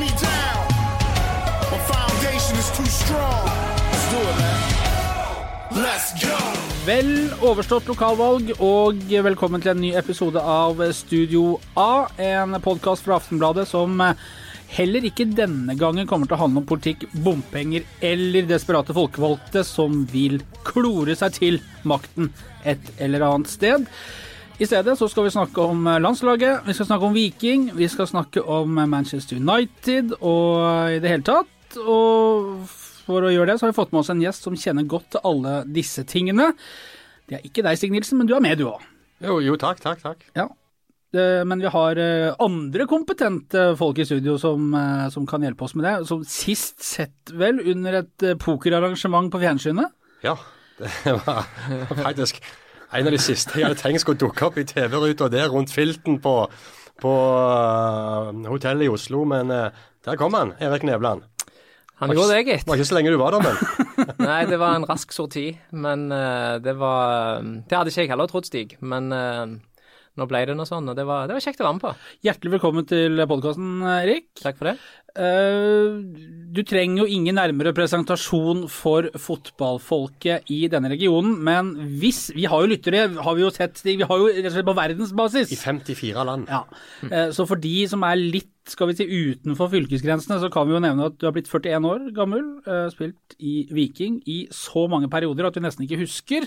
me down. My foundation is too strong. Let's do it, man. Let's go. Vel overstått lokalvalg, og velkommen til en ny episode av Studio A. En podkast fra Aftenbladet som heller ikke denne gangen kommer til å handle om politikk, bompenger eller desperate folkevalgte som vil klore seg til makten et eller annet sted. I stedet så skal vi snakke om landslaget, vi skal snakke om Viking, vi skal snakke om Manchester United og i det hele tatt. Og for å gjøre det, så har vi fått med oss en gjest som kjenner godt til alle disse tingene. Det er ikke deg, Stig Nilsen, men du er med, du òg. Jo, jo, takk, takk, takk. Ja. Eh, Men vi har eh, andre kompetente folk i studio som, eh, som kan hjelpe oss med det. Som sist sett vel under et eh, pokerarrangement på fjernsynet. Ja, det var faktisk en av de siste jeg hadde tenkt skulle dukke opp i TV-ruta der rundt filten på, på uh, hotellet i Oslo, men uh, der kom han, Erik Nevland. Han gjorde det, Det gitt. var ikke så lenge du var der, men. Nei, det var en rask sorti, men uh, det var Det hadde ikke jeg heller trodd, Stig. Men uh, nå ble det noe sånn, og det var, det var kjekt å være med på. Hjertelig velkommen til podkasten, Erik. Takk for det. Eh, Du trenger jo ingen nærmere presentasjon for fotballfolket i denne regionen, men hvis Vi har jo lyttere, har vi jo sett. Vi har jo rett og slett på verdensbasis. I 54 land. Ja, eh, Så for de som er litt skal vi si, utenfor fylkesgrensene, så kan vi jo nevne at du har blitt 41 år gammel, eh, spilt i Viking i så mange perioder at du nesten ikke husker.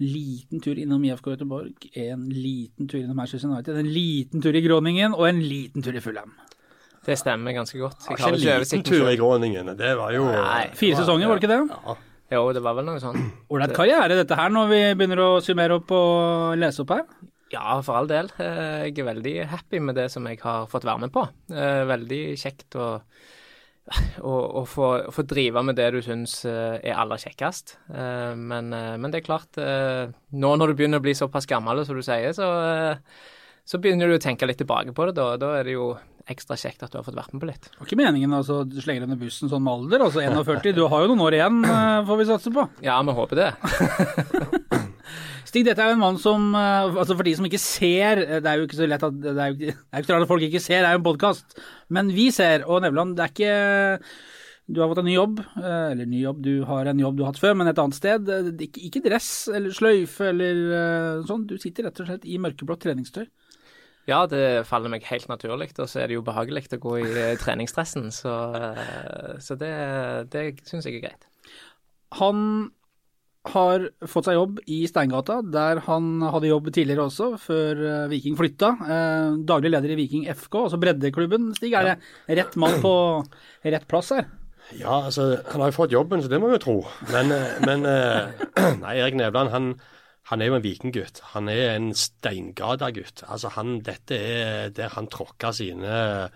Liten tur innom IFK Göteborg, en liten tur innom Manchester United, en liten tur i Groningen og en liten tur i Fulham. Det stemmer ganske godt. Jeg har Ikke en liten tur i Gråningene. Det var jo Nei. Fire sesonger, var det ikke det? Ja. Jo, det var vel noe sånn. Ålreit karriere dette her, når vi begynner å summere opp og lese opp her. Ja, for all del. Eh, Jeg er veldig happy med det som jeg har fått være med på. Eh, Veldig kjekt å, å, å få, få drive med det du syns eh, er aller kjekkest. Eh, Men, men det er klart, nå når du begynner å bli såpass gammel som du sier, så, så begynner du å tenke litt tilbake på det. Da, da er det jo ekstra kjekt at du har fått vært med på litt. Det var ikke meningen altså, du slenger under bussen sånn med alder, altså 41. Du har jo noen år igjen, eh, får vi satse på. Ja, vi håper det. Stig, dette er jo en mann som eh, altså For de som ikke ser eh, Det er jo ikke så lett at Det er jo ikke, det er ikke så rart at folk ikke ser, det er jo en podkast. Men vi ser, og Nevland, det er ikke Du har fått en ny jobb, eller ny jobb, du har en jobb du har hatt før, men et annet sted. Ikke, ikke dress eller sløyfe eller sånn. Du sitter rett og slett i mørkeblått treningstøy. Ja, det faller meg helt naturlig, og så er det jo behagelig å gå i treningsstressen. treningsdressen. Så, eh, så det, det syns jeg er greit. Han har fått seg jobb i Steingata, der han hadde jobb tidligere også, før eh, Viking flytta. Eh, daglig leder i Viking FK, altså breddeklubben. Stig, er det rett mann på rett plass her? Ja, altså, han har jo fått jobben, så det må vi jo tro. Men, eh, men eh, Nei, Erik Nevland, han, han er jo en vikinggutt. Han er en Steingata-gutt. Altså, han, dette er der han tråkka sine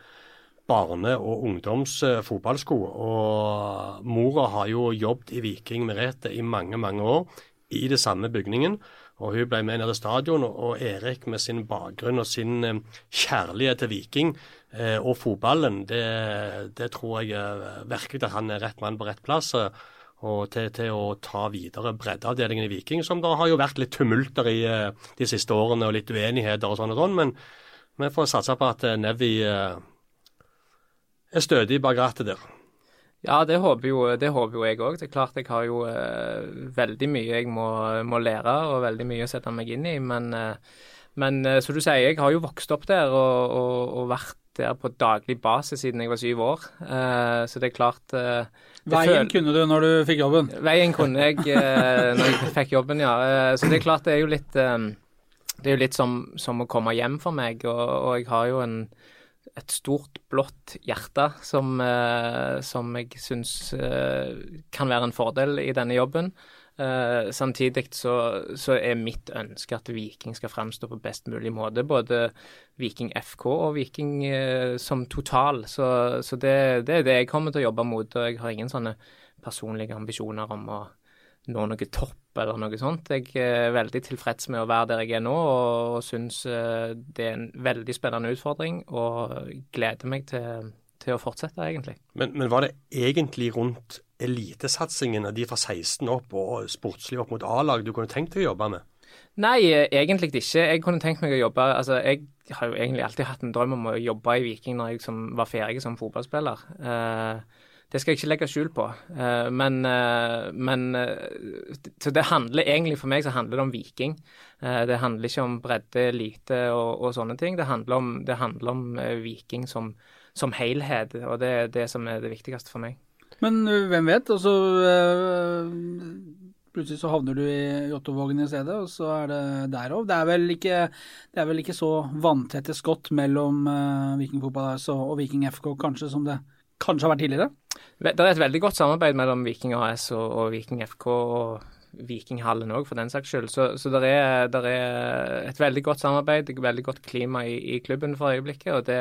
barne- og ungdomsfotballsko. Og mora har jo jobbet i Viking Merete i mange, mange år, i det samme bygningen. Og hun ble med ned til stadion, og- Erik med sin bakgrunn og sin eh, kjærlighet til Viking eh, og fotballen, det, det tror jeg eh, virkelig at han er rett mann på rett plass. Og til, til å ta videre breddeavdelingen i Viking, som det har jo vært litt tumulter i eh, de siste årene, og litt uenigheter og sånn og sånn. Men vi får satse på at eh, Nevi eh, er stødig bak rattet der. Ja, det håper jo, det håper jo jeg òg. Det er klart jeg har jo uh, veldig mye jeg må, må lære, og veldig mye å sette meg inn i. Men, uh, men uh, som du sier, jeg har jo vokst opp der og, og, og vært der på daglig basis siden jeg var syv år. Så det er klart det Veien kunne du når du fikk jobben. Veien kunne jeg eh, når jeg fikk jobben, ja. Eh, så det er klart det er jo litt eh, Det er jo litt som, som å komme hjem for meg, og, og jeg har jo en, et stort, blått hjerte som, eh, som jeg syns eh, kan være en fordel i denne jobben. Eh, samtidig så, så er mitt ønske at Viking skal fremstå på best mulig måte. Både Viking FK og Viking eh, som total. Så, så det, det er det jeg kommer til å jobbe mot. Og jeg har ingen sånne personlige ambisjoner om å nå noe topp eller noe sånt. Jeg er veldig tilfreds med å være der jeg er nå, og, og syns eh, det er en veldig spennende utfordring. Og gleder meg til, til å fortsette, egentlig. Men, men var det egentlig rundt elitesatsingen av de fra 16 opp og sportslig opp mot A-lag du kunne tenkt deg å jobbe med? Nei, eh, egentlig ikke. Jeg kunne tenkt meg å jobbe altså Jeg har jo egentlig alltid hatt en drøm om å jobbe i Viking når jeg som var ferdig som fotballspiller. Eh, det skal jeg ikke legge skjul på. Eh, men, eh, men eh, Så det handler egentlig for meg så handler det om Viking. Eh, det handler ikke om bredde, elite og, og sånne ting. Det handler om, det handler om Viking som, som helhet, og det er det som er det viktigste for meg. Men hvem vet? Altså, plutselig så havner du i Jåttåvågen i stedet, og så er det der òg. Det, det er vel ikke så vanntette skott mellom uh, Viking Fotball og, Viking FK kanskje som det kanskje har vært tidligere? Det er et veldig godt samarbeid mellom Viking AS og, og Viking FK og Vikinghallen òg, for den saks skyld. Så, så det er, er et veldig godt samarbeid, et veldig godt klima i, i klubben for øyeblikket. Og det,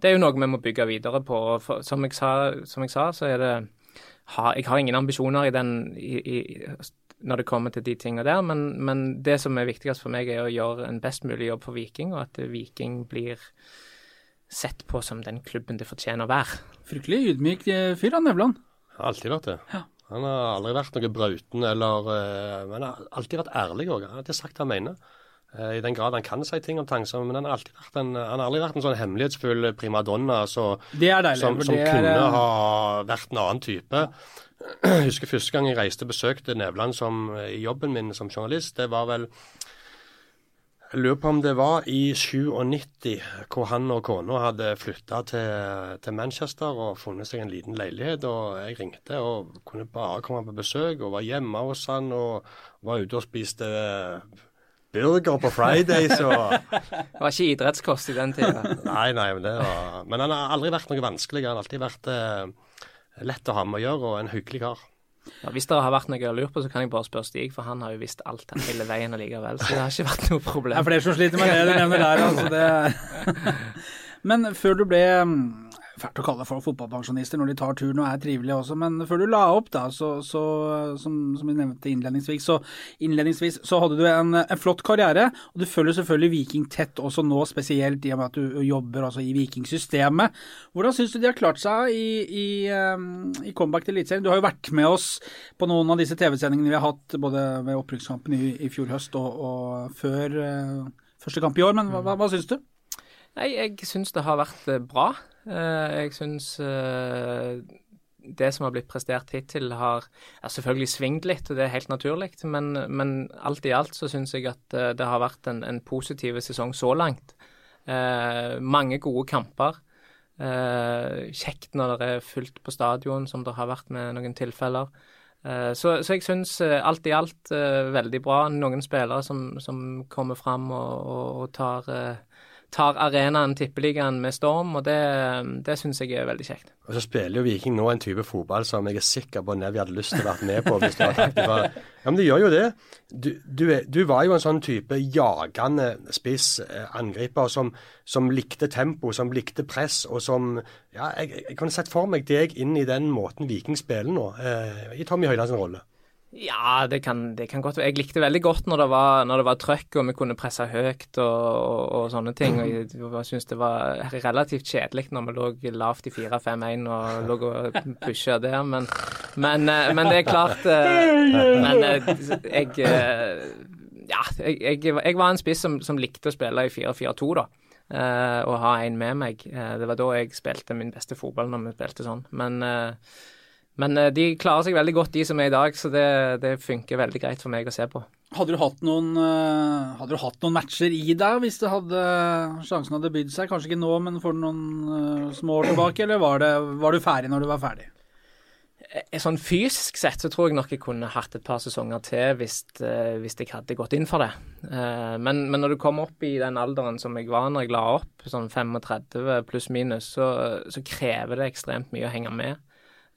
det er jo noe vi må bygge videre på. For, som, jeg sa, som jeg sa, så er det ha, Jeg har ingen ambisjoner i den i, i, når det kommer til de tingene der, men, men det som er viktigst for meg, er å gjøre en best mulig jobb for Viking, og at Viking blir sett på som den klubben det fortjener å være. Fryktelig ydmyk eh, fyr, han Nevland. Har alltid vært det. Ja. Han har aldri vært noe brauten eller eh, Men han har alltid vært ærlig òg. Han har alltid sagt det han mener. Eh, I den grad han kan si ting om ting, men han har alltid vært en, han har aldri vært en sånn hemmelighetsfull primadonna så, deilig. som, som det er, kunne eh, ha vært en annen type. Jeg husker første gang jeg reiste og besøkte Nevland som, i jobben min som journalist. Det var vel Jeg lurer på om det var i 97, hvor han og kona hadde flytta til, til Manchester og funnet seg en liten leilighet. og Jeg ringte og kunne bare komme på besøk og var hjemme hos han og var ute og spiste burger på Fridays. og Det var ikke idrettskost i den tida. Nei, nei, men det var Men han har aldri vært noe vanskelig. Han har alltid vært eh, lett å ha med å gjøre og en hyggelig kar. Ja, hvis det har vært noe jeg har lurt på, så kan jeg bare spørre Stig, for han har jo visst alt hele veien allikevel. Så det har ikke vært noe problem. Det er flere som sliter med det du nevner der. Altså det. Men før du ble mm, Fælt å kalle folk fotballpensjonister når de tar turen og er trivelige også, men før du la opp, da, så, så som, som vi nevnte innledningsvis, så, innledningsvis, så hadde du en, en flott karriere. Og du følger selvfølgelig Viking tett også nå, spesielt i og med at du jobber altså, i Vikingsystemet. Hvordan syns du de har klart seg i, i, um, i comeback til Eliteserien? Du har jo vært med oss på noen av disse TV-sendingene vi har hatt både ved opprykkskampen i, i fjor høst og, og før uh, første kamp i år, men hva, hva, hva syns du? Nei, jeg syns det har vært eh, bra. Eh, Jeg syns eh, det som har blitt prestert hittil, har selvfølgelig svingt litt, og det er helt naturlig. Men, men alt i alt så syns jeg at eh, det har vært en, en positiv sesong så langt. Eh, mange gode kamper. Eh, kjekt når det er fullt på stadion, som det har vært med noen tilfeller. Eh, så, så jeg syns alt i alt veldig bra. Noen spillere som, som kommer fram og, og, og tar, tar arenaen, tippeligaen, med storm, og det, det syns jeg er veldig kjekt. Og så spiller jo Viking nå en type fotball som jeg er sikker på Nevi hadde lyst til å være med på. hvis det var tatt. Ja, men det gjør jo det. Du, du, du var jo en sånn type jagende spiss, eh, angriper, som, som likte tempo, som likte press, og som Ja, jeg, jeg kunne sett for meg deg inn i den måten Viking spiller nå, eh, i Tommy Høilands rolle. Ja, det kan, det kan godt være. Jeg likte veldig godt når det var, var trøkk og vi kunne presse høyt og, og, og sånne ting. Og jeg, jeg syns det var relativt kjedelig når vi lå lavt i 4-5-1 og lå og pusha der, men, men, eh, men det er klart eh, Men eh, jeg Ja, jeg, jeg, var en spiss som, som likte å spille i 4-4-2, da. og ha en med meg. Det var da jeg spilte min beste fotball, når vi spilte sånn. Men men eh, de klarer seg veldig godt, de som er i dag, så det, det funker veldig greit for meg å se på. Hadde du hatt noen, eh, hadde du hatt noen matcher i deg hvis det hadde, sjansen hadde bydd seg? Kanskje ikke nå, men for noen eh, små år tilbake, eller var, det, var du ferdig når du var ferdig? Sånn fysisk sett så tror jeg nok jeg kunne hatt et par sesonger til hvis, hvis jeg hadde gått inn for det. Men, men når du kommer opp i den alderen som jeg var når jeg la opp, sånn 35 pluss minus, så, så krever det ekstremt mye å henge med.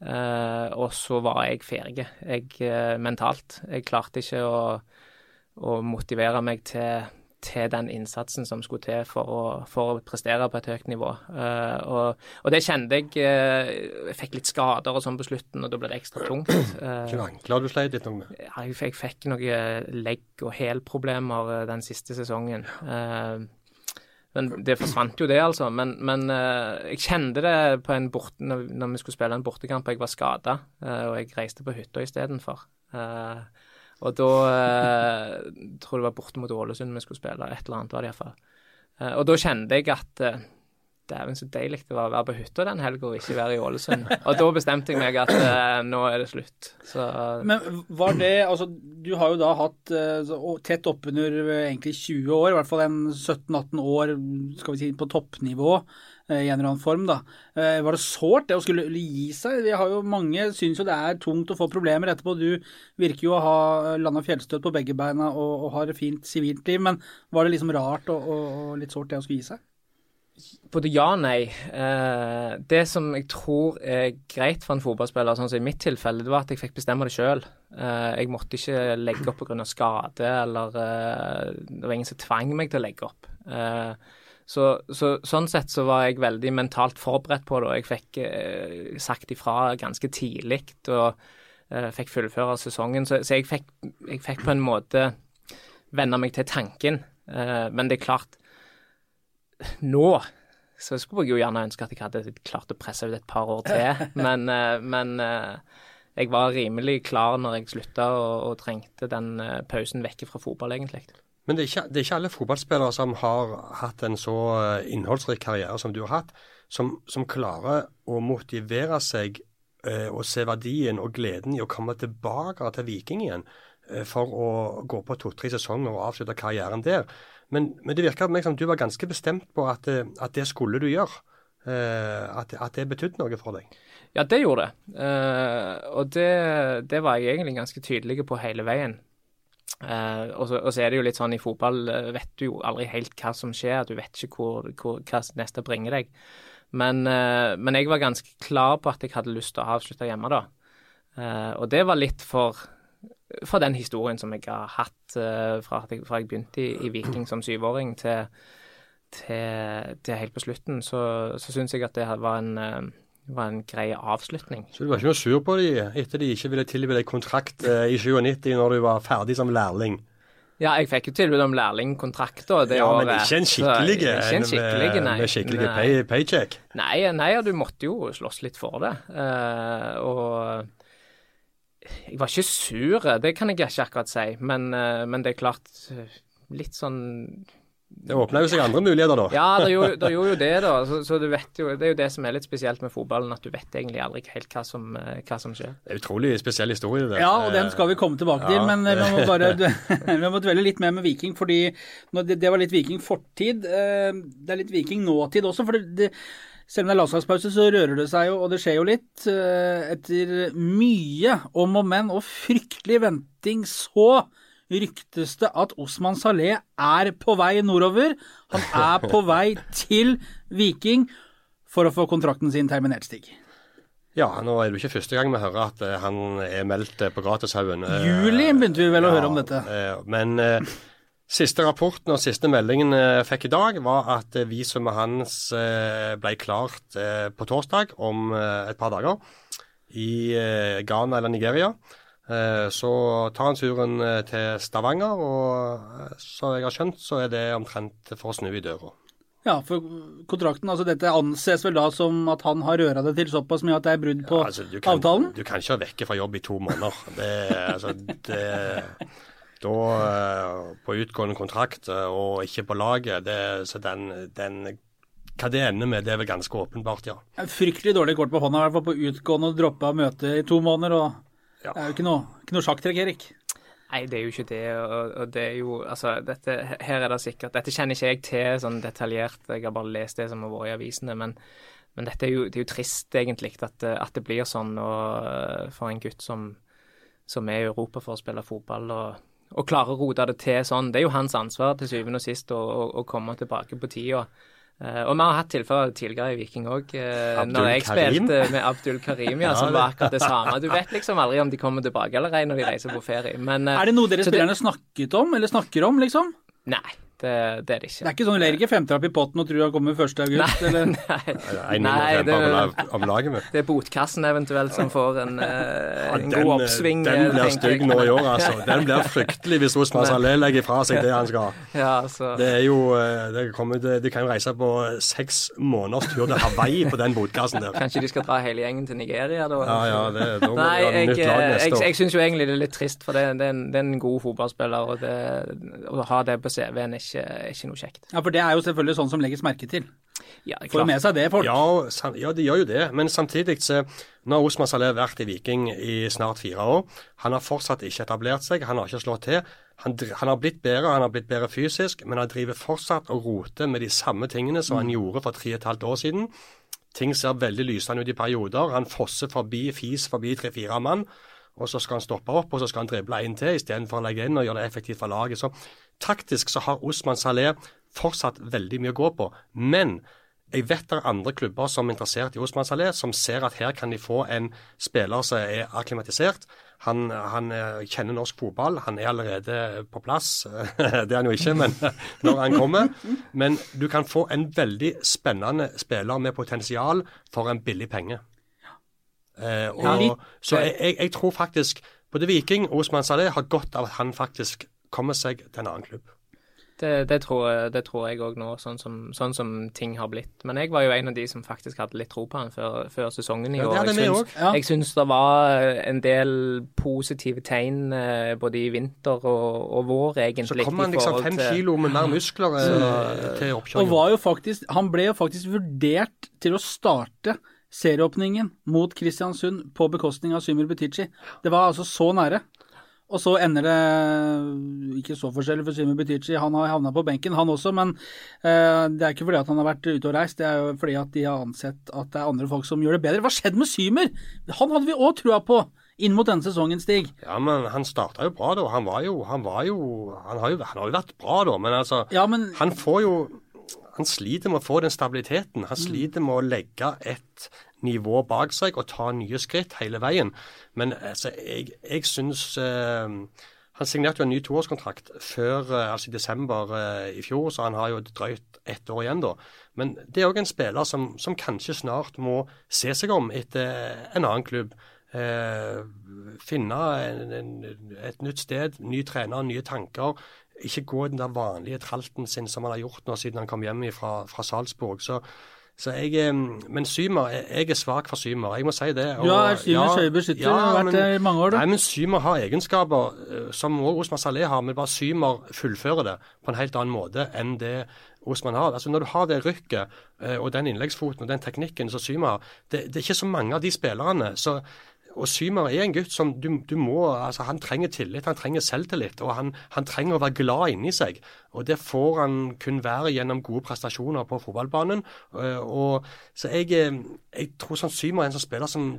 Eh, og så var jeg ferdig, jeg, uh, mentalt. Jeg klarte ikke å, å motivere meg til, til den innsatsen som skulle til for å, for å prestere på et høyt nivå. Uh, og, og det kjente jeg Jeg fikk litt skader og sånn på slutten, og da ble det ekstra tungt. Hvilke ankler du sleit litt med? jeg, jeg fikk noen legg- og hælproblemer den siste sesongen. Eh, men det forsvant jo, det, altså. Men, men eh, jeg kjente det på en bort, når, vi skulle spille en bortekamp og jeg var skada, og jeg reiste på hytta istedenfor. Uh, Og da eh, tror jeg det var borte mot Ålesund vi skulle spille. Et eller annet var det iallfall. Eh, og da kjente jeg at eh, Dæven, så deilig det var å være på hytta den helga og ikke være i Ålesund. Og da bestemte jeg meg at eh, nå er det slutt. Så Men var det Altså, du har jo da hatt eh, tett oppunder eh, egentlig 20 år, i hvert fall en 17-18 år, skal vi si, på toppnivå eh, i en eller annen form, da. Eh, Var det sårt det å skulle gi seg? Vi har jo mange syns jo det er tungt å få problemer etterpå. Du virker jo å ha landa fjellstøt på begge beina og, og har et fint sivilt liv, men var det liksom rart og, og, og litt sårt det å skulle gi seg? Både ja og nei. Eh, det som jeg tror er greit for en fotballspiller, sånn som i mitt tilfelle, det var at jeg fikk bestemme det sjøl. Eh, jeg måtte ikke legge opp pga. skade, eller eh, det var ingen som tvang meg til å legge opp. Så, så, sånn sett så var jeg veldig mentalt forberedt på det, og jeg fikk sagt ifra ganske tidlig og fikk fullføre sesongen. Så, så jeg, fikk, jeg fikk på en måte venne meg til tanken. Men det er klart, nå så skulle jeg jo gjerne ønske at jeg hadde klart å presse ut et par år til, men, eh, men eh, jeg var rimelig klar når jeg slutta og, og trengte den eh, pausen vekk fra fotball, egentlig. Men det er, ikke, det er ikke alle fotballspillere som har hatt en så innholdsrik karriere som du har hatt, som, som klarer å motivere seg eh, og se verdien og gleden i å komme tilbake til Viking igjen for å gå på to-tre sesonger og avslutte karrieren der. Men, men det virker på meg som du var ganske bestemt på at, eh, at det skulle du gjøre. Eh, at, at det betydde noe for deg. Ja, det gjorde det. Eh, og det, det var jeg egentlig ganske tydelig på hele veien. Uh, og, så, og så er det jo litt sånn i fotball vet du jo aldri helt hva som skjer. Du vet ikke hvor, hvor, hva neste bringer deg. Men, uh, men jeg var ganske klar på at jeg hadde lyst til å avslutte hjemme da. Uh, og det var litt for, for den historien som jeg har hatt eh, fra, jeg, fra jeg begynte i, i Viking som syvåring til, til, til helt på slutten, så, så syns jeg at det var en, eh, var en grei avslutning. Så du var ikke noe sur på dem etter de ikke ville tilby deg kontrakt eh, i 97 når du var ferdig som lærling? Ja, jeg fikk jo tilbud om lærlingkontrakt det ja, året. men ikke en skikkelig ikke en med, med skikkelig pay, paycheck? Nei, nei, du måtte jo slåss litt for det. Uh, og jeg var ikke sur, det kan jeg ikke akkurat si. Men, eh, men det er klart eh, Litt sånn Det åpna jo seg andre muligheter da. Ja, det gjorde, det gjorde jo det, da. Så, så du vet jo, det er jo det som er litt spesielt med fotballen, at du vet egentlig aldri helt hva som, eh, hva som skjer. Det er utrolig spesiell historie. det. Ja, og den skal vi komme tilbake til, Ja. men vi må bare vi må dvele litt mer med Viking, fordi det, det var litt Viking fortid. Det er litt Viking nåtid også, for det, det, selv om det er landslagspause, så rører det seg jo, og det skjer jo litt. eh, Etter mye om og men og fryktelig venting, så ryktes det at Osman Saleh er på vei nordover. Han er på vei til Viking for å få kontrakten sin terminert, Stig. Ja, nå er det jo ikke første gang vi hører at eh, han er meldt eh, på Gratishaugen. Juli begynte vi vel å høre om dette. men siste rapporten og siste meldingen eh, jeg fikk i dag, var at eh, visumet hans eh, ble klart på torsdag om et par dager i Ghana eller Nigeria. Så tar han turen til Stavanger, og så jeg har skjønt, så er det omtrent for å snu i døra. Ja, for kontrakten, altså dette anses vel da som at han har røra det til såpass mye at det er brudd på Altså, du kan, avtalen? Du kan ikke være vekke fra jobb i to måneder. Det, altså, det, da eh, på utgående kontrakt eh, og ikke på laget, det, så den, den Hva det ender med, det er vel ganske åpenbart, ja. Fryktelig dårlig kort på hånda, i hvert fall på utgående og droppa møte i to måneder. og Ja. Det er jo ikke noe, ikke noe sjakktrekk, Erik. Nei, det er jo ikke det. Og, og det er jo Altså, dette, her er det sikkert Dette kjenner ikke jeg til sånn detaljert, jeg har bare lest det som har vært i avisene. Men, men dette er jo, det er jo trist, egentlig, at, det- at det blir sånn og, for en gutt som, som er i Europa for å spille fotball. og og klarer å rote det til sånn. Det er jo hans ansvar til syvende og sist å, å, å komme tilbake på tida. Uh, og vi har hatt tilfeller tidligere i Viking òg. Uh, når jeg Karim? spilte med Abdul Karim, ja, som var akkurat det samme. Du vet liksom aldri om de kommer tilbake eller ei når de reiser på ferie. Men, uh, Er det noe dere det- spillerne snakket om, eller snakker om, liksom? Nei, Det, det er det ikke. Det er ikke sånn du legger ikke femtelapp i potten og tror han kommer 1. august, eller? Nei, Nei, mindre det- av laget det er botkassen eventuelt som får en, eh, Ja, en den, god oppsving. den eh, blir stygg nå i år, altså. Den blir fryktelig hvis Osman Saleh legger fra seg det han skal. Ja, altså. Det er jo eh, det kommer, det, De kan jo reise på seks måneders tur til Hawaii på den botkassen der. Kanskje de skal dra hele gjengen til Nigeria, da? Ja, ja, det, da må Nei, jeg, nytt lag neste jeg, år. jeg syns jo egentlig det er litt trist, for det, det, er, en, det er en god fotballspiller, og det, å ha det på CV-en er ikke, er ikke noe kjekt. Ja, for det er jo selvfølgelig sånn som legges merke til. Ja, det er Får med seg det, folk. Ja, ja, de gjør jo det. Men samtidig så Nå har Osman Saleh vært i Viking i snart fire år. Han har fortsatt ikke etablert seg, han har ikke slått til. Han, han har blitt bedre, han har blitt bedre fysisk, men han driver fortsatt og roter med de samme tingene som han gjorde for tre og et halvt år siden. Ting ser veldig lysende ut i perioder. Han fosser forbi, fis forbi tre-fire mann. Og så skal han stoppe opp, og så skal han drible en til istedenfor å legge inn og gjøre det effektivt for laget. Så taktisk så har Osman Saleh fortsatt veldig mye å gå på. Men jeg vet det er andre klubber som er interessert i Osman Saleh, som ser at her kan de få en spiller som er akklimatisert. Han, han eh, kjenner norsk fotball, han er allerede på plass. Det er han jo ikke, men når han kommer. Men du kan få en veldig spennende spiller med potensial for en billig penge. Eh, og, så jeg, jeg, jeg tror faktisk både Viking og Osman Saleh har godt av at han faktisk kommer seg til en annen klubb. Det, det, tror, det tror jeg òg nå, sånn som, sånn som ting har blitt. Men jeg var jo en av de som faktisk hadde litt tro på han før, før sesongen i Ja, år. Jeg syns- Ja. Jeg syns det var en del positive tegn eh, både i vinter og, og vår, egentlig. Så kommer han liksom fem til- kilo med mer muskler så, til oppkjøringen. faktisk, han ble jo faktisk vurdert til å starte serieåpningen mot Kristiansund på bekostning av Symer Butichi. Det var altså så nære. Og så ender det ikke så forskjellig for Symer Butichi. Han har havna på benken, han også, men eh, det er ikke fordi at han har vært ute og reist, det er jo fordi at de har ansett at det er andre folk som gjør det bedre. Hva skjedde med Symer? Han hadde vi òg trua på inn mot denne sesongen, Stig. Ja, men han starta jo bra da. Han var jo Han, var jo, han, har, jo, han har jo vært bra da, men altså Ja, men Han får jo Han sliter med å få den stabiliteten. Han sliter med å legge et nivå bak seg og ta nye skritt hele veien. Men altså, jeg, jeg syns eh, Han signerte jo en ny toårskontrakt før, eh, altså i desember eh, i fjor, så han har jo drøyt ett år igjen da. Men det er òg en spiller som, som kanskje snart må se seg om etter en annen klubb. Eh, finne en, en, et nytt sted, ny trener, nye tanker. Ikke gå den der vanlige tralten sin som han har gjort nå siden han kom hjem fra, fra Salzburg. Så, så jeg, eh, men Symer, jeg, er svak for Symer, jeg må si det. du ja, Symer ja, har vært det i mange år, Da. Nei, men Symer har egenskaper eh, som også Osman Saleh har, men bare Symer fullfører det på en helt annen måte enn det Osman har. Altså Når du har det rykket eh, og den innleggsfoten og den teknikken som Symer har, det, det er ikke så mange av de spillerne. så og Symer er en gutt som du, du må altså Han trenger tillit, han trenger selvtillit, og han, han trenger å være glad inni seg. Og Det får han kun være gjennom gode prestasjoner på fotballbanen. Eh, og så jeg, eh, jeg tror sånn Symer er en sånn spiller som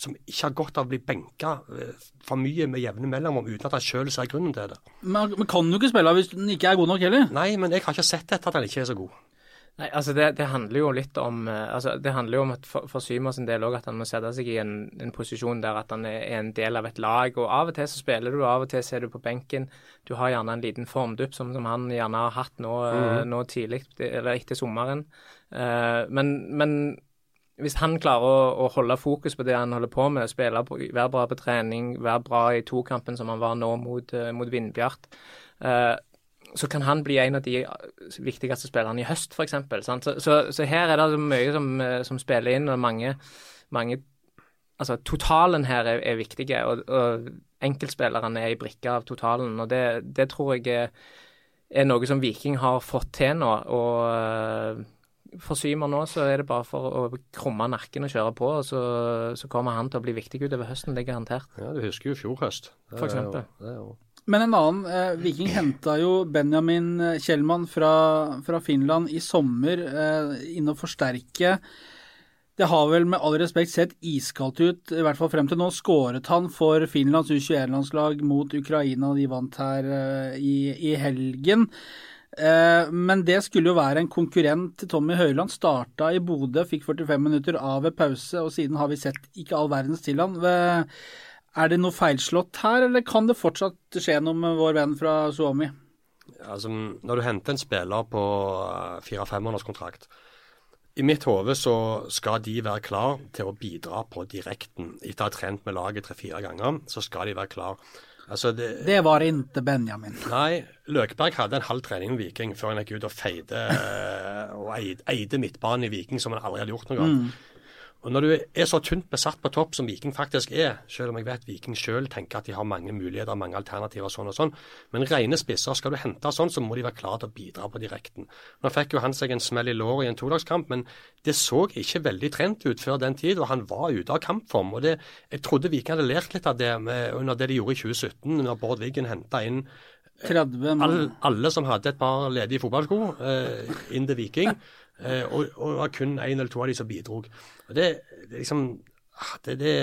som ikke har godt av å bli benka eh, for mye med jevne mellomrom uten at han sjøl ser grunnen til det. Men men kan du ikke spille hvis den ikke er god nok heller? Nei, men jeg har ikke sett etter at han ikke er så god. Nei, altså det, det handler jo litt om eh, altså Det handler jo om at for, for Symer sin del òg at han må sette seg i en, en posisjon der at han er, en del av et lag. og Av og til så spiller du, av og til så er du på benken. Du har gjerne en liten formdupp som, som han gjerne har hatt nå, mm. nå tidlig, eller etter sommeren. Eh, men, men hvis han klarer å, å holde fokus på det han holder på med, spille på, være bra på trening, være bra i tokampen som han var nå mot, mot Vindbjart, eh, så kan han bli en av de viktigste spillerne i høst, f.eks. Så, så, så her er det mye som, eh, som spiller inn, og mange, mange Altså, totalen her er, er viktig, og, og enkeltspillerne er i brikke av totalen. Og det, det tror jeg er, er noe som Viking har fått til nå. og eh, for Symer nå så er det bare for å krumme nakken og kjøre på, og så, så kommer han til å bli viktig utover høsten, det er garantert. Ja, Du husker jo fjor høst. Det For er jo- eksempel. det er jo- Men en annen, eh, Viking henta jo Benjamin eh, Kjellmann fra, fra Finland i sommer eh, inn og forsterke. Det har vel med all respekt sett iskaldt ut, i hvert fall frem til nå. Skåret han for Finlands U21-landslag mot Ukraina, de vant her eh, i, i helgen. Eh, men det skulle jo være en konkurrent til Tommy Høiland. Starta i Bodø, fikk 45 minutter av ved pause, og siden har vi sett ikke all verdens til han. Ved- Er det noe feilslått her, eller kan det fortsatt skje noe med vår venn fra Suomi? altså, Når du henter en spiller på eh, fire-femårskontrakt I mitt hode så skal de være klar til å bidra på direkten. Etter å ha trent med laget tre-fire ganger, så skal de være klar. Altså, det, Det var inte Benjamin. Nei, Løkberg hadde en halv trening med Viking før han gikk ut og feide eh, og eide, eide midtbanen i Viking som han aldri hadde gjort noe av. Og Når du er så tynt besatt på topp som Viking faktisk er, selv om jeg vet Viking selv tenker at de har mange muligheter, mange alternativer sånn og sånn, men rene spisser, skal du hente sånn, så må de være klare til å bidra på direkten. Nå fikk jo han seg en smell i låret i en todagskamp, men det så ikke veldig trent ut før den tid, og han var ute av kampform. og det, Jeg trodde Viking hadde lært litt av det med, under det de gjorde i 2017, når Bård Wiggen henta inn 30 mann. alle, alle som hadde et par ledige fotballsko eh, inn til Viking, eh, og, og det var kun én eller to av de som bidro. Og det, det liksom ah, det, det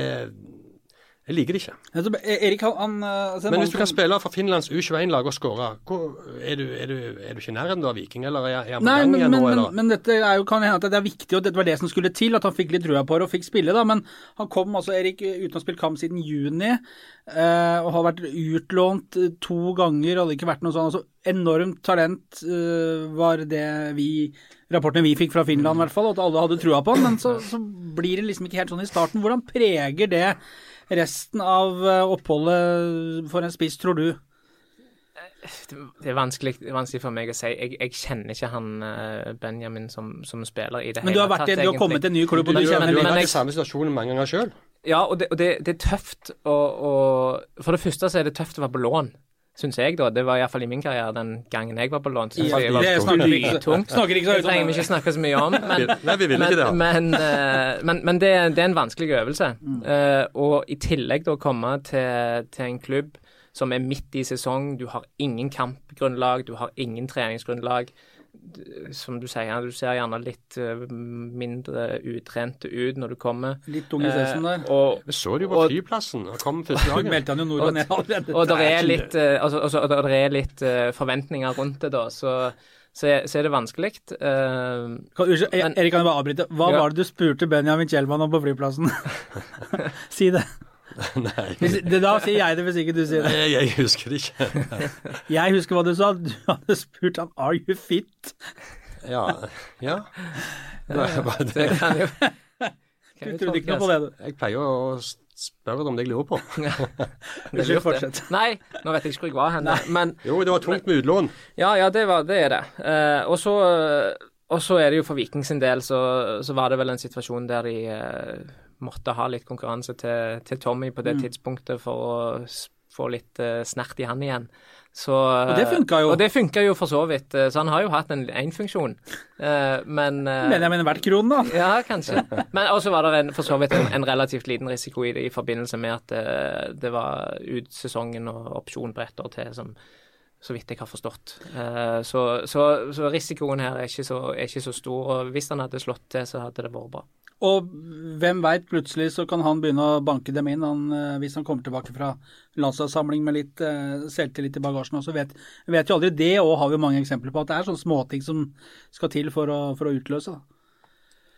Jeg liker det ikke. Altså, Erik, han, han altså, Men hvis du kan spille for Finlands U21-lag og skåre, er, du, er, du, er du ikke i nærheten av Viking, eller er, er Nei, men, men, nå, men, eller? men dette er jo, kan hende at det er viktig, og det var det som skulle til, at han fikk litt trua på det og fikk spille. da, Men han kom altså, Erik, uten å spilt kamp siden juni, eh, og har vært utlånt eh, to ganger. Hadde ikke vært noe sånn, altså Enormt talent eh, var det vi rapportene vi fikk fra Finland, i hvert fall, og at alle hadde trua på han. Men så, så blir det liksom ikke helt sånn i starten. Hvordan preger det resten av eh, oppholdet for en spiss, tror du? Det er vanskelig, vanskelig for meg å si. Jeg, jeg kjenner ikke han eh, Benjamin som, som spiller i det Men du har, hele vært, tatt, Men du har kommet til en ny klubb, og Du, du du, kjenner du har vært i samme situasjon mange ganger sjøl. Ja, og, det, og det, det er tøft å, å For det første så er det tøft å være på lån, syns jeg, da. Det var iallfall i min karriere den gangen jeg var på lån. Ja, det, det snakker vi ikke, snakker ikke så Det høyt om trenger vi ikke snakke så mye om. Men, Nei, vi vil men, ikke det. men, eh, men, men det, det er en vanskelig øvelse. Mm. Eh, og i tillegg da komme til, til en klubb som er midt i sesong, du har ingen kampgrunnlag, du har ingen treningsgrunnlag. Som du sier, du ser gjerne litt eh, mindre utrente ut når du kommer. Litt ung i sessen der. Eh, og, jeg så det jo på Og- flyplassen. og kom første dagen. meldte han jo nord og ned allerede. og det er litt, eh, altså, altså, der er litt eh, forventninger rundt det, da. Så, så, er, så er det vanskelig. Eh, Men- Erik, kan jeg bare avbryte? Hva Ja. var det du spurte Benjamin Kjellmann om på flyplassen? si det. Nei, Hvis, det. Da sier jeg det, hvis ikke du sier det. jeg, jeg husker det ikke. Jeg husker hva du sa. Du hadde spurt han 'Are you fit?' Ja. ja. Det er bare det det. kan jo Du trodde ikke noe på det, du. Jeg pleier å spørre om det jeg lurer på. Unnskyld, fortsett. Nei, nå vet jeg ikke hvor jeg var hen. Men Jo, det var tungt med utlån. ja, ja, det, var, det er det. Uh, og så og så er det jo for Viking sin del, så, så var det vel en situasjon der i eh, måtte ha litt konkurranse til, til Tommy på det Mm. tidspunktet for å få litt uh, snert i han igjen. Så, og det funka jo. Og det funka jo for så vidt. eh, Så han har jo hatt en én funksjon. Uh, men jeg mener hvert kron, da. Ja, kanskje. Men også var det en, for så vidt en, en relativt liten risiko i det i forbindelse med at uh, det var ut sesongen og opsjon på ett år til, som så vidt jeg har forstått. Eh, så, så, så risikoen her er ikke, så, er ikke så stor. Og hvis han hadde slått til, så hadde det vært bra. Og hvem veit, plutselig så kan han begynne å banke dem inn han, eh, hvis han kommer tilbake fra landslagssamling med litt uh, selvtillit i bagasjen. også. vet, vet jo aldri det, og har vi mange eksempler på at det er sånne småting som skal til for å, for å utløse. da.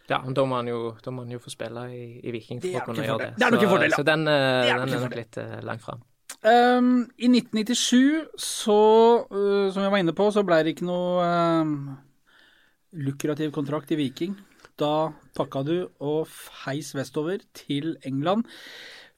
Ja, men da må han jo, må han jo få spille i, i Viking for å kunne gjøre det. Det er nok en fordel, ja. Så den, uh, Det er den er nok litt uh, langt fram. Um, I 1997, så, som jeg var inne på, så ble det ikke noe um, lukrativ kontrakt i Viking. Da pakka du og feis vestover til England.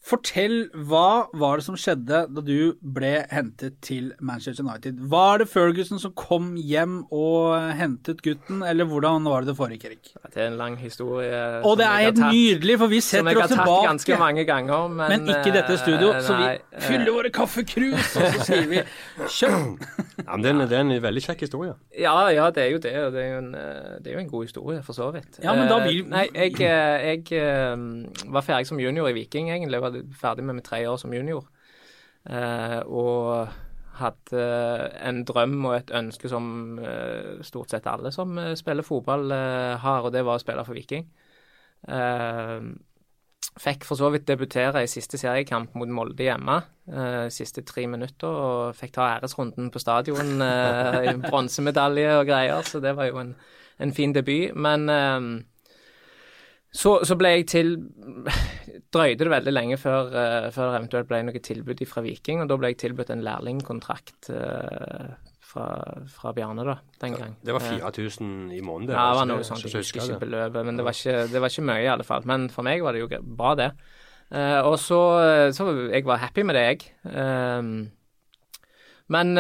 Fortell, hva var det som skjedde da du ble hentet til Manchester United? Var det Ferguson som kom hjem og hentet gutten, eller hvordan var det det foregikk, Erik? Det er en lang historie. Og det er helt tatt- nydelig, for vi setter oss tilbake. Som jeg har tatt tilbake. ganske mange ganger, men Men ikke i dette studio, eh, så vi eh, fyller våre kaffekrus, og så sier vi kjøtt. Ja, men det, er en, det er en veldig kjekk historie. Ja, ja, det er jo det, og det er jo en, eh, det er jo en god historie, for så vidt. Ja, men da vil- Nei, jeg, jeg, jeg var ferdig som junior i Viking, egentlig. Var ferdig med mitt tre år som junior. Eh, og hadde en drøm og et ønske som eh, stort sett alle som eh, spiller fotball eh, har, og det var å spille for Viking. Eh, Fikk for så vidt debutere i siste seriekamp mot Molde hjemme. eh, siste tre minutter, og fikk ta æresrunden på stadion. Eh, Bronsemedalje og greier, så det var jo en, en fin debut. Men eh, så, så ble jeg til Drøyde det veldig lenge før, uh, før det eventuelt ble noe tilbud fra Viking, og da ble jeg tilbudt en lærlingkontrakt uh, fra, fra Bjarne da, den gang. Det var Eh, 4000 i måneden? ja, det var noe sånt. Jeg husker ikke beløpet, men det var ikke, det var ikke mye i alle fall. Men for meg var det jo bra, det. Uh, og så, så Jeg var happy med det, jeg. Ehm, men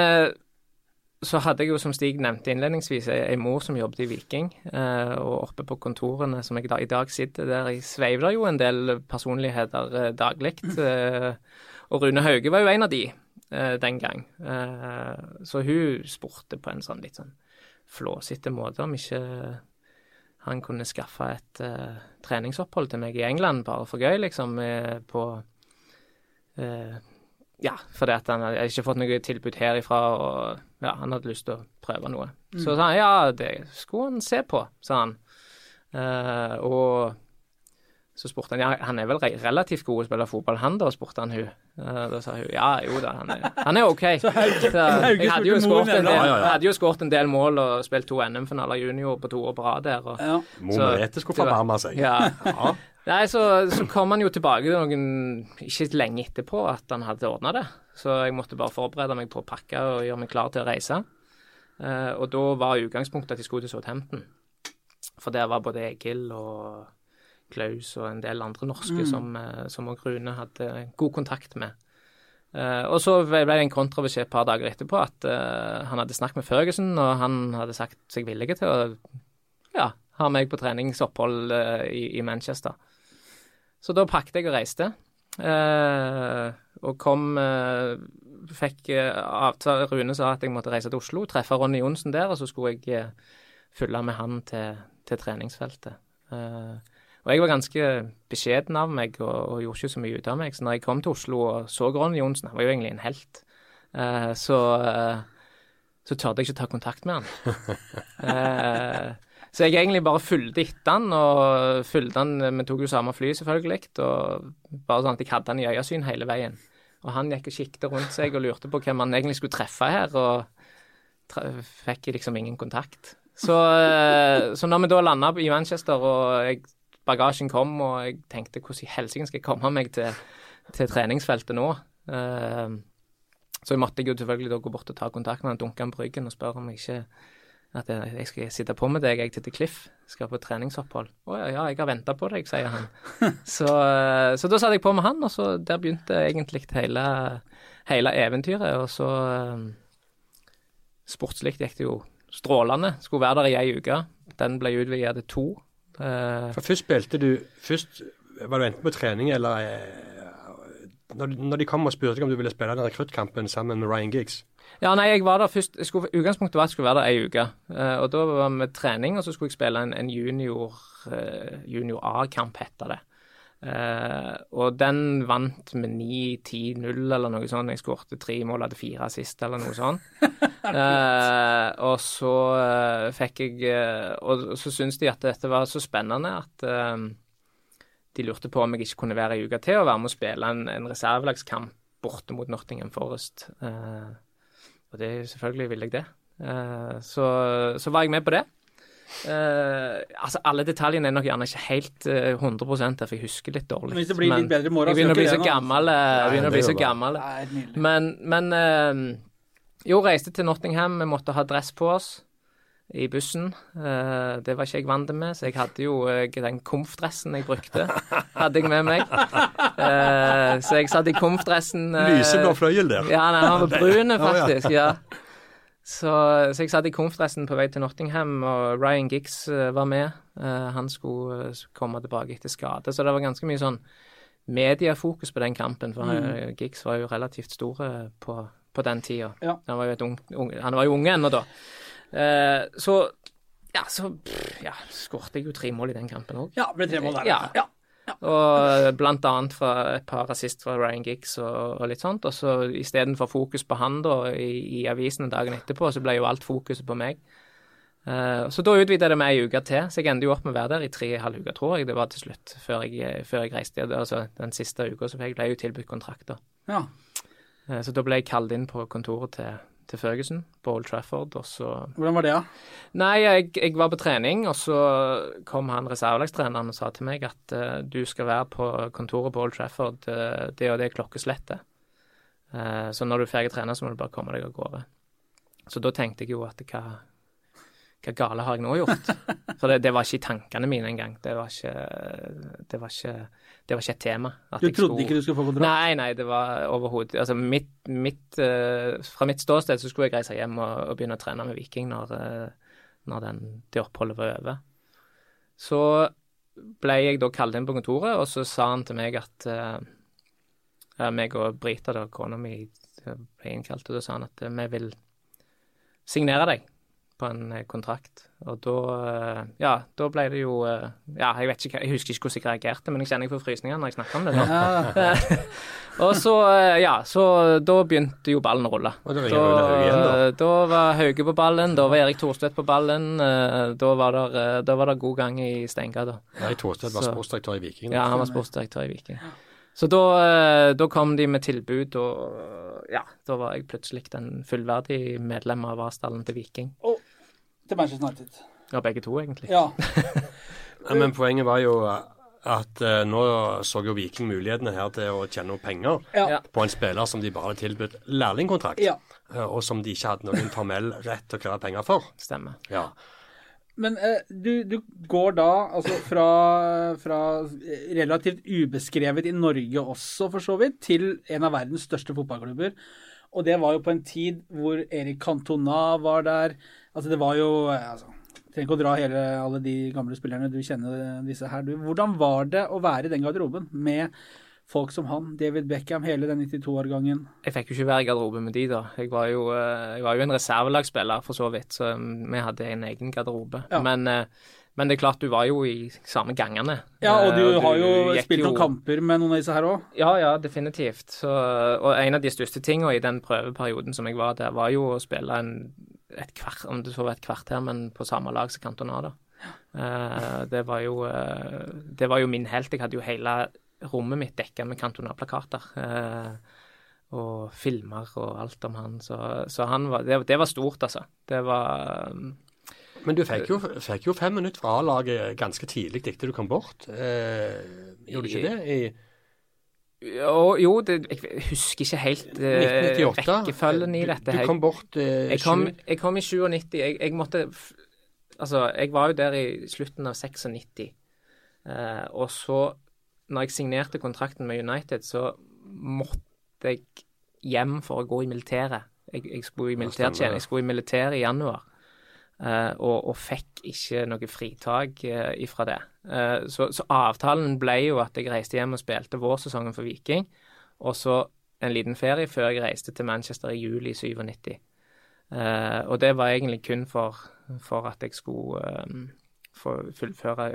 så hadde jeg jo, som Stig nevnte innledningsvis, ei, mor som jobbet i Viking. eh, og oppe på kontorene som jeg da, i dag sitter der, jeg sveiv der jo en del personligheter eh, daglig. eh, og Rune Hauge var jo en av de eh, den gang. Eh, så hun spurte på en sånn litt sånn flåsete måte om ikke han kunne skaffe et eh, treningsopphold til meg i England, bare for gøy, liksom, eh, på Ja, fordi at han hadde ikke fått noe tilbud herifra, og ja, han hadde lyst til å prøve noe. Så sa han ja, det skulle han se på, sa han. Uh, og så spurte han ja, han er vel re relativt god å spille fotball, han da, spurte han hun. Uh, da sa hun ja, jo da, han er, han er OK. Så jeg hadde jo skåret en, del- Ja, ja, ja. jeg hadde jo skåret en del mål og spilt to NM-finaler junior på to år på rad der. Og, Ja. Mor Så- Merete skulle forbarme seg. Ja. Nei, så, så kom han jo tilbake noen ikke lenge etterpå at han hadde ordna det. Så jeg måtte bare forberede meg på å pakke og gjøre meg klar til å reise. Eh, og da var utgangspunktet at jeg skulle til Southampton. For der var både Egil og Klaus og en del andre norske som, eh, som Rune hadde god kontakt med. Eh, og så ble det en kontrabeskjed et par dager etterpå at eh, han hadde snakket med Ferguson, og han hadde sagt seg villig til å ja, ha meg på treningsopphold eh, i, i Manchester. Så da pakket jeg og reiste. Eh, og kom eh, Fikk eh, avtale Rune sa at jeg måtte reise til Oslo, treffe Ronny Johnsen der, og så skulle jeg følge med han til, til treningsfeltet. Eh, og jeg var ganske beskjeden av meg og, og gjorde ikke så mye ut av meg. Så når jeg kom til Oslo og så Ronny Johnsen, han var jo egentlig en helt, eh, så, så tørde jeg ikke ta kontakt med han. Eh, så jeg egentlig bare fulgte etter han, og fulgte han Vi tok jo samme fly, selvfølgelig, og bare sånn at jeg hadde han i øyesyn hele veien. Og han gikk og kikket rundt seg og lurte på hvem han egentlig skulle treffe her, og fikk liksom ingen kontakt. Så, eh, så når vi da landa i Manchester, og jeg, bagasjen kom, og jeg tenkte hvordan i helsike skal jeg komme meg til, til treningsfeltet nå? Eh, så måtte jeg jo selvfølgelig da gå bort og ta kontakt med han, dunke han på ryggen og spørre om jeg ikke at jeg, skal sitte på med deg, jeg til Cliff. Skal på treningsopphold. Å ja, ja, jeg har venta på deg, sier han. Så, eh, så da satte jeg på med han, og så der begynte egentlig hele, hele eventyret. Og så eh, Sportslig gikk det jo strålende. Skulle være der i ei uke. Den ble utvidet til to. Eh, For først spilte du Først var du enten på trening eller når de kom og spurte om du ville spille den rekruttkampen sammen med Ryan Giggs. Ja, nei, jeg var der først skulle, Utgangspunktet var at jeg skulle være der ei uke. Eh, og da var vi trening, og så skulle jeg spille en, en junior, eh, junior A-kamp, heter det. Eh, og den vant med 9-10-0 eller noe sånt. Jeg skårte tre mål, hadde fire sist eller noe sånt. Og så fikk jeg Og så syntes de at dette var så spennende at de lurte på om jeg ikke kunne være ei uke til og være med å spille en, en reservelagskamp borte mot Nottingham Forest. Eh, og det selvfølgelig vil jeg det. Eh, så, så var jeg med på det. Uh, altså Alle detaljene er nok gjerne ikke helt uh, 100 der, for jeg husker litt dårlig. Men Hvis det blir litt bedre i morgen, så så ikke det noe. gammel. eh, Jeg begynner å bli så gammel. Det er. Men, men eh, jo, reiste til Nottingham. Vi måtte ha dress på oss i bussen. Eh, det var ikke jeg vant med, så jeg hadde jo eh, den komfdressen jeg brukte, hadde jeg med meg. Eh, så jeg satt i komfdressen. uh, Lyseblå fløyel der. ja, nei, han var brun, faktisk. ja. Så, så jeg satt i komfdressen på vei til Nottingham, og Ryan Giggs var med. Eh, han skulle komme tilbake etter skade, så det var ganske mye sånn mediefokus på den kampen. For mm. Giggs var jo relativt stor på, på den tida. Ja. Han var jo et ung, ung, han var jo unge ennå da. Eh, så ja, så pff, ja, skårte jeg jo tre mål i den kampen òg. Ja, ble tre mål der. Ja. ja. Og blant annet fra et par assist fra Ryan Giggs og, og litt sånt. Og så istedenfor fokus på han da i, i avisene dagen etterpå, så ble jo alt fokuset på meg. Uh, så da utvida det med ei uke til, så jeg endte jo opp med å være der i tre og en halv uke, tror jeg det var til slutt, før jeg, før jeg reiste. Altså den siste uka så ble jeg jo tilbudt kontrakt, da. ja. Uh, så da ble jeg kalt inn på kontoret til, til Ferguson på Old Trafford, og så Hvordan var det, da? Nei, jeg, jeg var på trening, og så kom han reservelagstreneren og sa til meg at uh, du skal være på kontoret på Old Trafford uh, det og det klokkeslettet. Uh, så når du er ferdig trene, så må du bare komme deg av gårde. Så da tenkte jeg jo at hva, hva gale har jeg nå gjort? For det, det var ikke i tankene mine engang. Det var ikke Det var ikke, det var ikke et tema. Du trodde skulle- ikke du skulle få kontrakt? Nei, nei, det var overhodet Altså, mitt, mitt, eh, fra mitt ståsted så skulle jeg reise hjem og, og begynne å trene med Viking når, eh, når den, det oppholdet var over. Så ble jeg da kalt inn på kontoret, og så sa han til meg at uh, meg og Brita, da, kona mi, ble innkalt, og da sa han at vi vil signere deg på en eh, kontrakt. Og da eh, Ja, da ble det jo eh, Ja, jeg vet ikke, jeg husker ikke hvordan jeg reagerte, men jeg kjenner jeg får frysninger når jeg snakker om det. nå. Ja. Og så, ja, så da begynte jo ballen å rulle. Igjen, da. eh, da var Hauge på ballen, da var Erik Thorstvedt på ballen. Da var eh, da var det god gang i Steingata. Erik Thorstvedt var sportsdirektør i Viking. Ja, han var sportsdirektør i Viking. Så da, da kom de med tilbud, og ja, da var jeg plutselig en fullverdig medlem av A-stallen til Viking. Til Manchester United. Ja, begge to, egentlig. Ja. Ja, men poenget var jo at uh, nå så jo Viking mulighetene her til å tjene noen penger Ja. På en spiller som de bare hadde tilbudt lærlingkontrakt, Ja. uh, og som de ikke hadde noen formell rett til å kreve penger for. Stemmer. Ja. Men uh, du, du går da altså fra, fra relativt ubeskrevet i Norge også, for så vidt, til en av verdens største fotballklubber. Og det var jo på en tid hvor Erik Cantona var der. Altså, det var jo altså, Trenger ikke å dra hele, alle de gamle spillerne, du kjenner disse her. Du, hvordan var det å være i den garderoben med folk som han, David Beckham, hele den 92-årgangen? Jeg fikk jo ikke være i garderoben med de, da. Jeg var jo, eh, jeg var jo en reservelagsspiller, for så vidt, så mm, vi hadde en egen garderobe. Ja. Men, eh, men det er klart, du var jo i samme gangene. Ja, og du du har jo spilt spilt jo- noen kamper med noen av disse her òg. Ja, ja, definitivt. Så, og en av de største tingene i den prøveperioden som jeg var der, var jo å spille en, et kvart, om det så var et kvarter, men på samme lag som Cantona, da. Eh, det var jo eh, Det var jo min helt. Jeg hadde jo hele rommet mitt dekka med Cantona-plakater. Uh, og filmer og alt om han. Så, så han var det, det var stort, altså. Det var Men du fikk jo, fikk jo fem minutter fra A-laget ganske tidlig etter du kom bort. Eh, gjorde du ikke det? I, Jo, jo det, jeg husker ikke helt eh, rekkefølgen i dette. Du, du kom bort eh, Jeg kom, jeg kom i 97. Jeg, jeg måtte Altså, jeg var jo der i slutten av 96. Eh, og så, når jeg signerte kontrakten med United, så måtte jeg hjem for å gå i militæret. Jeg, jeg skulle i militærtjeneste. Jeg skulle i militæret i januar. Eh, og, og fikk ikke noe fritak uh, ifra det. Eh, så, så avtalen ble jo at jeg reiste hjem og spilte vårsesongen for Viking. Og så en liten ferie før jeg reiste til Manchester i juli 97. Eh, og det var egentlig kun for, for at jeg skulle eh, få fullføre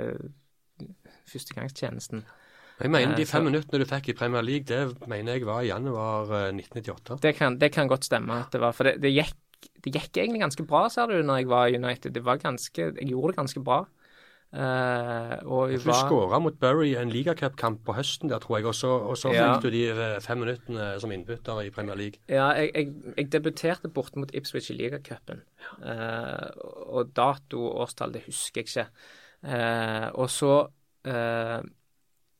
førstegangstjenesten. Jeg mener de Eh, fem minuttene du fikk i Premier League, det mener jeg var i januar eh, 1998. Det kan, det kan godt stemme at det var For det, det, gikk, det gikk egentlig ganske bra, ser du, når jeg var i United. Det var ganske, jeg gjorde det ganske bra. Uh, og vi Du var skåra mot Bury i en ligacupkamp på høsten der, tror jeg, og så, og så Ja. fikk du de eh, fem minuttene som innbytter i Premier League. Ja, jeg, jeg, jeg debuterte borte mot Ipswich i ligacupen. Uh, og dato og årstall, det husker jeg ikke. Uh, og så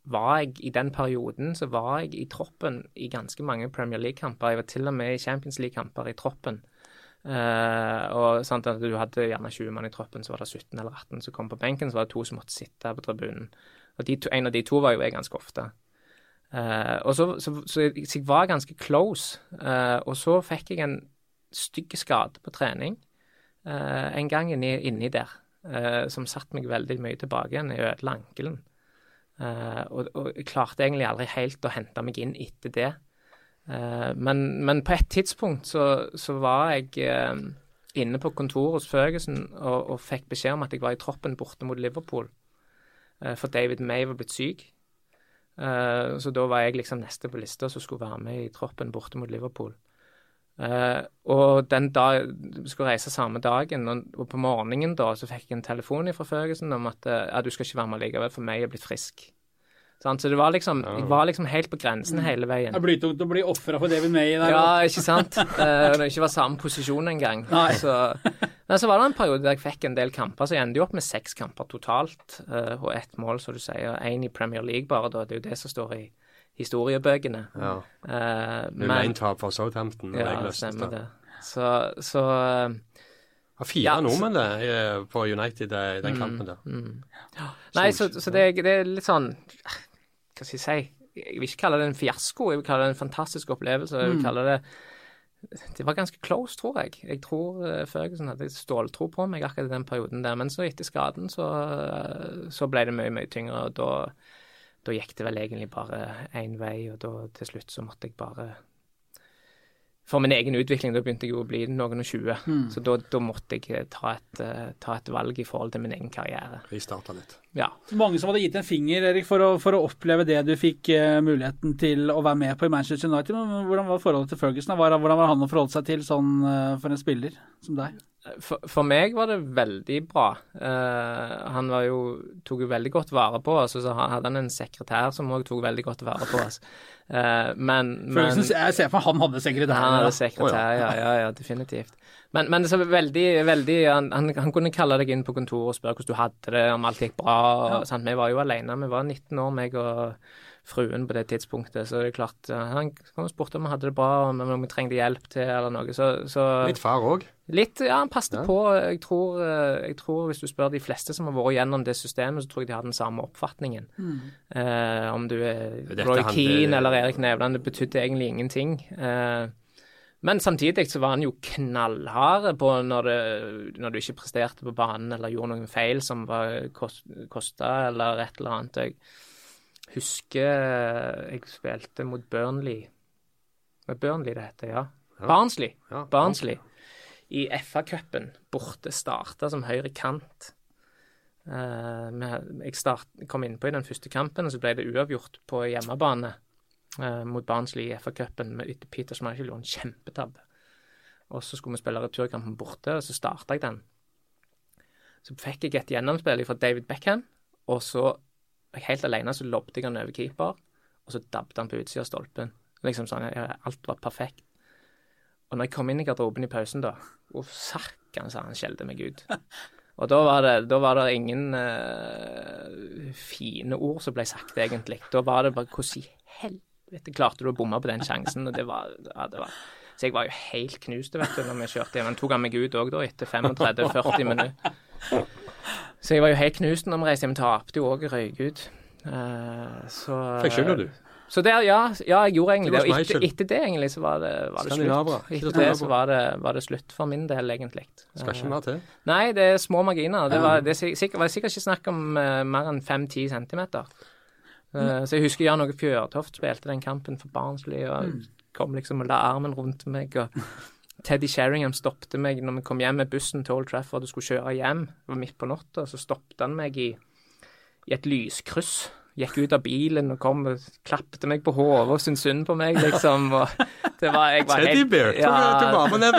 var jeg i den perioden så var jeg i troppen i ganske mange Premier League-kamper. Jeg var til og med i Champions League-kamper i troppen. Eh, og sant, at Du hadde gjerne 20 mann i troppen, så var det 17 eller 18 som kom på benken. Så var det to som måtte sitte på tribunen. Og to, En av de to var jo jeg ganske ofte. Uh, og så, så, så, jeg, var ganske close. Uh, og så fikk jeg en stygg skade på trening en gang inni, inni der, som satte meg veldig mye tilbake igjen. Jeg ødela ankelen. Og, og jeg klarte egentlig aldri helt å hente meg inn etter det. Eh, men, men på et tidspunkt så, så var jeg eh, inne på kontoret hos Føgesen og, og fikk beskjed om at jeg var i troppen borte mot Liverpool. Eh, for David May var blitt syk. Så da var jeg liksom neste på lista som skulle være med i troppen borte mot Liverpool. Og den dag, skulle reise samme dagen, og, på morgenen da så fikk jeg en telefon fra Føgesen om at ja, du skal ikke være med likevel, for meg er blitt frisk. Sant? Så det var liksom, jeg var liksom helt på grensen hele veien. Det er blytungt å bli ofra for David May der. Ja, ikke sant? Eh, Når det ikke var samme posisjon engang. Så, men så var det en periode der jeg fikk en del kamper, så jeg endte jo opp med seks kamper totalt. eh, og ett mål, som du sier. Én i Premier League bare, da. Det er jo det som står i historiebøkene. Ja. Uh, men Ulein tap for Southampton. ja, stemmer det. Så, så eh, var fire Ja, nordmenn det, eh, på United eh, i den Mm. kampen der. Nei, så, så det, det er litt sånn Hva skal jeg si? Jeg vil ikke kalle det en fiasko, jeg vil kalle det en fantastisk opplevelse. Jeg vil kalle det Det var ganske close, tror jeg. Jeg tror uh, Ferguson hadde ståltro på meg akkurat i den perioden der. Men så etter skaden så, eh, så ble det mye, mye tyngre, og da, da gikk det vel egentlig bare én vei, og da til slutt så måtte jeg bare for min egen utvikling, da begynte jeg jo å bli noen og tjue. Så da, da måtte jeg eh, ta et, eh, ta et valg i forhold til min egen karriere. Restarta litt. Ja. Mange som hadde gitt en finger, Erik, for å, for å oppleve det du fikk uh, muligheten til å være med på i Manchester United. Men hvordan var forholdet til Ferguson? Hvordan hvordan var han å forholde seg til sånn uh, for en spiller som deg? For, for meg var det veldig bra. Uh, han var jo, tok jo veldig godt vare på oss, og så hadde han en sekretær som òg tok veldig godt vare på oss. Eh, men, men synes, jeg ser for meg han hadde sekretær. han hadde ja. sekretær, ja, ja, ja, definitivt. Men, men så veldig, veldig han, han, han kunne kalle deg inn på kontoret og spørre hvordan du hadde det, om alt gikk bra. Og, sant? Vi var jo alene. Vi var 19 år, meg og fruen på det tidspunktet. Så det er klart, eh, han kom og spurte om vi hadde det bra, om om vi trengte hjelp til eller noe. Så, så Litt far òg. Litt, ja, han passet Ja. på. Jeg tror, eh, jeg tror hvis du spør de fleste som har vært gjennom det systemet, så tror jeg de har den samme oppfatningen. Eh, om du er Dette Roy Keane eller Erik Nevland, det betydde egentlig ingenting. Eh, men samtidig så var han jo knallhard på når, det, når du ikke presterte på banen eller gjorde noen feil som var kost, kosta eller et eller annet. Jeg husker jeg spilte mot Burnley. Er Burnley det heter, ja. Barnsley. Ja, Barnsley. I FA-cupen. Borte starta som høyre kant. Eh, jeg start, kom innpå i den første kampen, og så ble det uavgjort på hjemmebane eh, mot Barnsley i FA-cupen med etter Peter Schmeichel gjorde en kjempetabbe. Og så skulle vi spille returkampen borte, og så starta jeg den. Så fikk jeg et gjennomspill fra David Beckham, og så helt alene, så lobbet jeg han over keeper, og så dabbet han på utsida av stolpen. Liksom sånn, Alt var perfekt. Og når jeg kom inn i garderoben i pausen, da Å, sakkan, sa han, skjelte meg ut. Og da var det, da var det ingen uh, fine ord som ble sagt, egentlig. Da var det bare Hvordan i helvete klarte du å bomme på den sjansen? Og det var, ja, det var Så jeg var jo helt knust, vet du, når vi kjørte hjem. Han tok han meg ut òg, da, etter 35-40 minutter. Så jeg var jo helt knust når vi reiste hjem. Tapte jo òg, røyk ut. Eh, så Fikk skylda, du. Så der, ja, ja, jeg gjorde egentlig Det. Og etter, etter det, egentlig, så var det, var det slutt. Etter det så var det, var det slutt for min del, egentlig. Skal ikke mer til. Nei, det er små marginer. Det var, det er sikkert, var sikkert ikke snakk om uh, mer enn 5-10 centimeter. Eh, så jeg husker Jan Åge Fjørtoft spilte den kampen for Barnsley og kom liksom og la armen rundt meg. og Teddy Sheringham stoppte meg når vi kom hjem med bussen til Old Trafford og skulle kjøre hjem. Det var midt på natta, så stoppet han meg i, i et lyskryss. Gikk ut av bilen og kom og klappte meg på hodet og syntes synd på meg, liksom. Og det var, jeg var helt-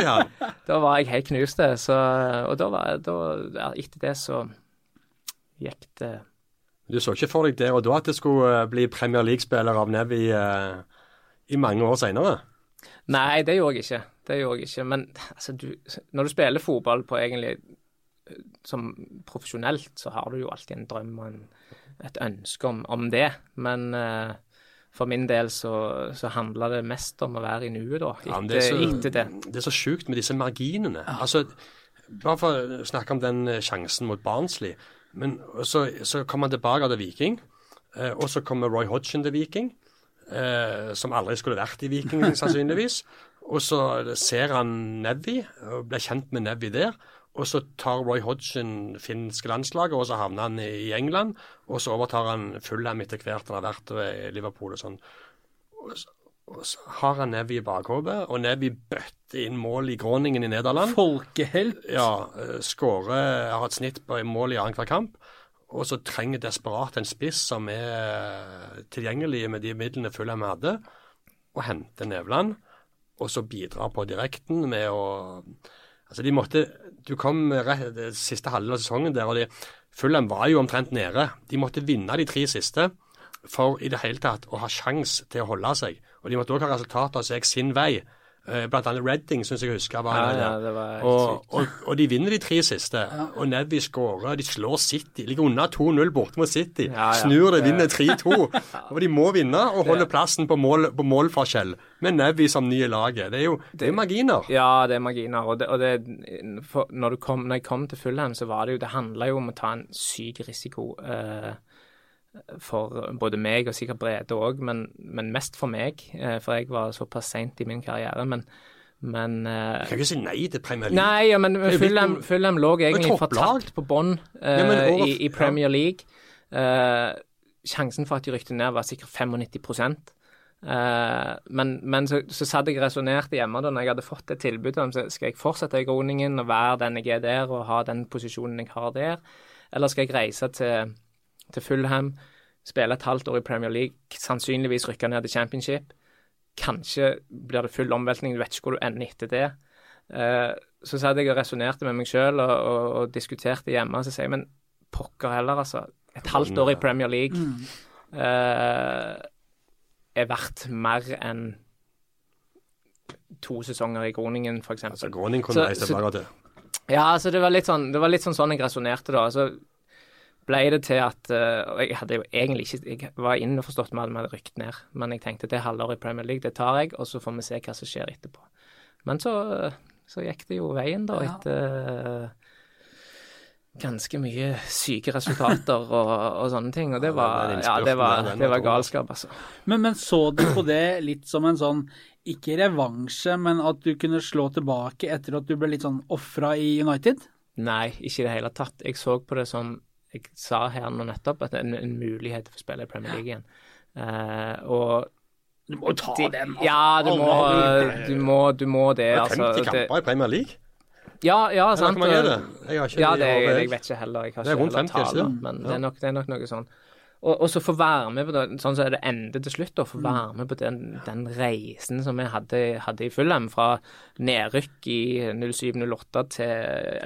her. da var jeg helt knust. det. og da var da, Etter det så gikk det Du så ikke for deg der og da at det skulle eh, bli Premier League-spiller av Nevi eh, i mange år seinere? Nei, det gjorde jeg ikke. Det gjorde jeg ikke. Men altså, du, når du spiller fotball på egentlig eh, som profesjonelt, så har du jo alltid en drøm og en, et ønske om, om det. Men eh, for min del så, så handla det mest om å være i nuet, da. Etter, Ja, det, er så, etter det. det er så sjukt med disse marginene. Altså, bare for å snakke om den eh, sjansen mot Barnsley. Men så, så kom han tilbake til Viking, eh, og så kommer Roy Hodgson til Viking, eh, som aldri skulle vært i Viking, sannsynligvis. Og så ser han Nevi, og blir kjent med Nevi der. Og så tar Roy Hodgson finske landslaget, og så havner han i England. Og så overtar han Fulham etter hvert han har vært ved Liverpool og sånn. Og så, har han Nevi i bakhodet, og Nevi bøtter inn mål i Groningen i Nederland. Folkehelt. Ja, eh, skårer, har et snitt på mål i annenhver kamp. Og så trenger desperat en spiss som er eh, tilgjengelig med de midlene Fulham hadde, og henter Nevland. Og så bidra på direkten med å Altså, de måtte Du kom rett, det siste halvdel av sesongen der, og de, Fulham var jo omtrent nede. De måtte vinne de tre siste for i det hele tatt å ha sjans til å holde seg. Og de måtte òg ha resultater som gikk sin vei Eh, Blant annet Redding, syns jeg husker. Var Ja, ja, det var og, og, og de vinner de tre siste. Og Nevy skårer. De slår City. Ligger unna 2-0 borte mot City. Ja, ja. Snur det, vinner 3-2. Og de må vinne og holde plassen på, mål, på målforskjell. Med Nevy som nye laget. Det er jo det er marginer. Ja, det er marginer. Og, det, og det, for når, du kom, når jeg kom til Fulham, så var det jo Det handla jo om å ta en syk risiko eh, for både meg og sikkert Brede òg, men, men mest for meg. Eh, for jeg var såpass seint i min karriere. Men, men eh, Jeg kan ikke si nei til Premier League. Nei, ja, men Fulham, Fulham lå egentlig fortalt på bånn over- i, i Premier League. Uh, sjansen for at de rykte ned, var sikkert 95 Uh, Men, men så, så satt jeg og resonnerte hjemme da når jeg hadde fått et tilbud om så skal jeg fortsette i Groningen og være den jeg er der, og ha den posisjonen jeg har der, eller skal jeg reise til, til Fulham, spille et halvt år i Premier League, sannsynligvis rykke ned til championship. Kanskje blir det full omveltning, du vet ikke hvor du ender etter det. Eh, så satt jeg og resonnerte med meg sjøl og, og, og diskuterte hjemme. Og så sier jeg men pokker heller, altså. Et halvt år i Premier League mm. er verdt mer enn to sesonger i Groningen, f.eks. Altså, Groningen kunne reist tilbake til. Ja, altså det var litt sånn, det var litt sånn, sånn jeg resonnerte da. Så ble det til at eh, og Jeg hadde jo egentlig ikke Jeg var innforstått med at vi hadde rykt ned, men jeg tenkte det halvåret i Premier League, det tar jeg, og så får vi se hva som skjer etterpå. Men så, så gikk det jo veien, da, etter eh, ganske mye syke resultater og, og sånne ting. Og det var, var ja, det var, det var galskap, altså. Men, men så du på det litt som en sånn, ikke revansje, men at du kunne slå tilbake etter at du ble litt sånn ofra i United? Nei, ikke i det hele tatt. Jeg så på det som jeg sa her nå nettopp, at det en, en mulighet til å spille i Premier League igjen. Uh, og Du må jo ta de, den. altså. Ja, du må, du må, du må det. Det er Altså, 50 det, kamper i Premier League. ja, ja, Eller sant. hvor mange er det? Jeg har ikke Ja, det, jeg, jeg vet ikke heller. Jeg har Det er ikke rundt heller 50, ikke tallene, det? men Ja. det, er nok, det er nok noe sånn. Og, og så få være med på det, sånn så er det ende til slutt, å Mm. få være med på den, den reisen som vi hadde, hadde i Fulham, fra nedrykk i 07-08 til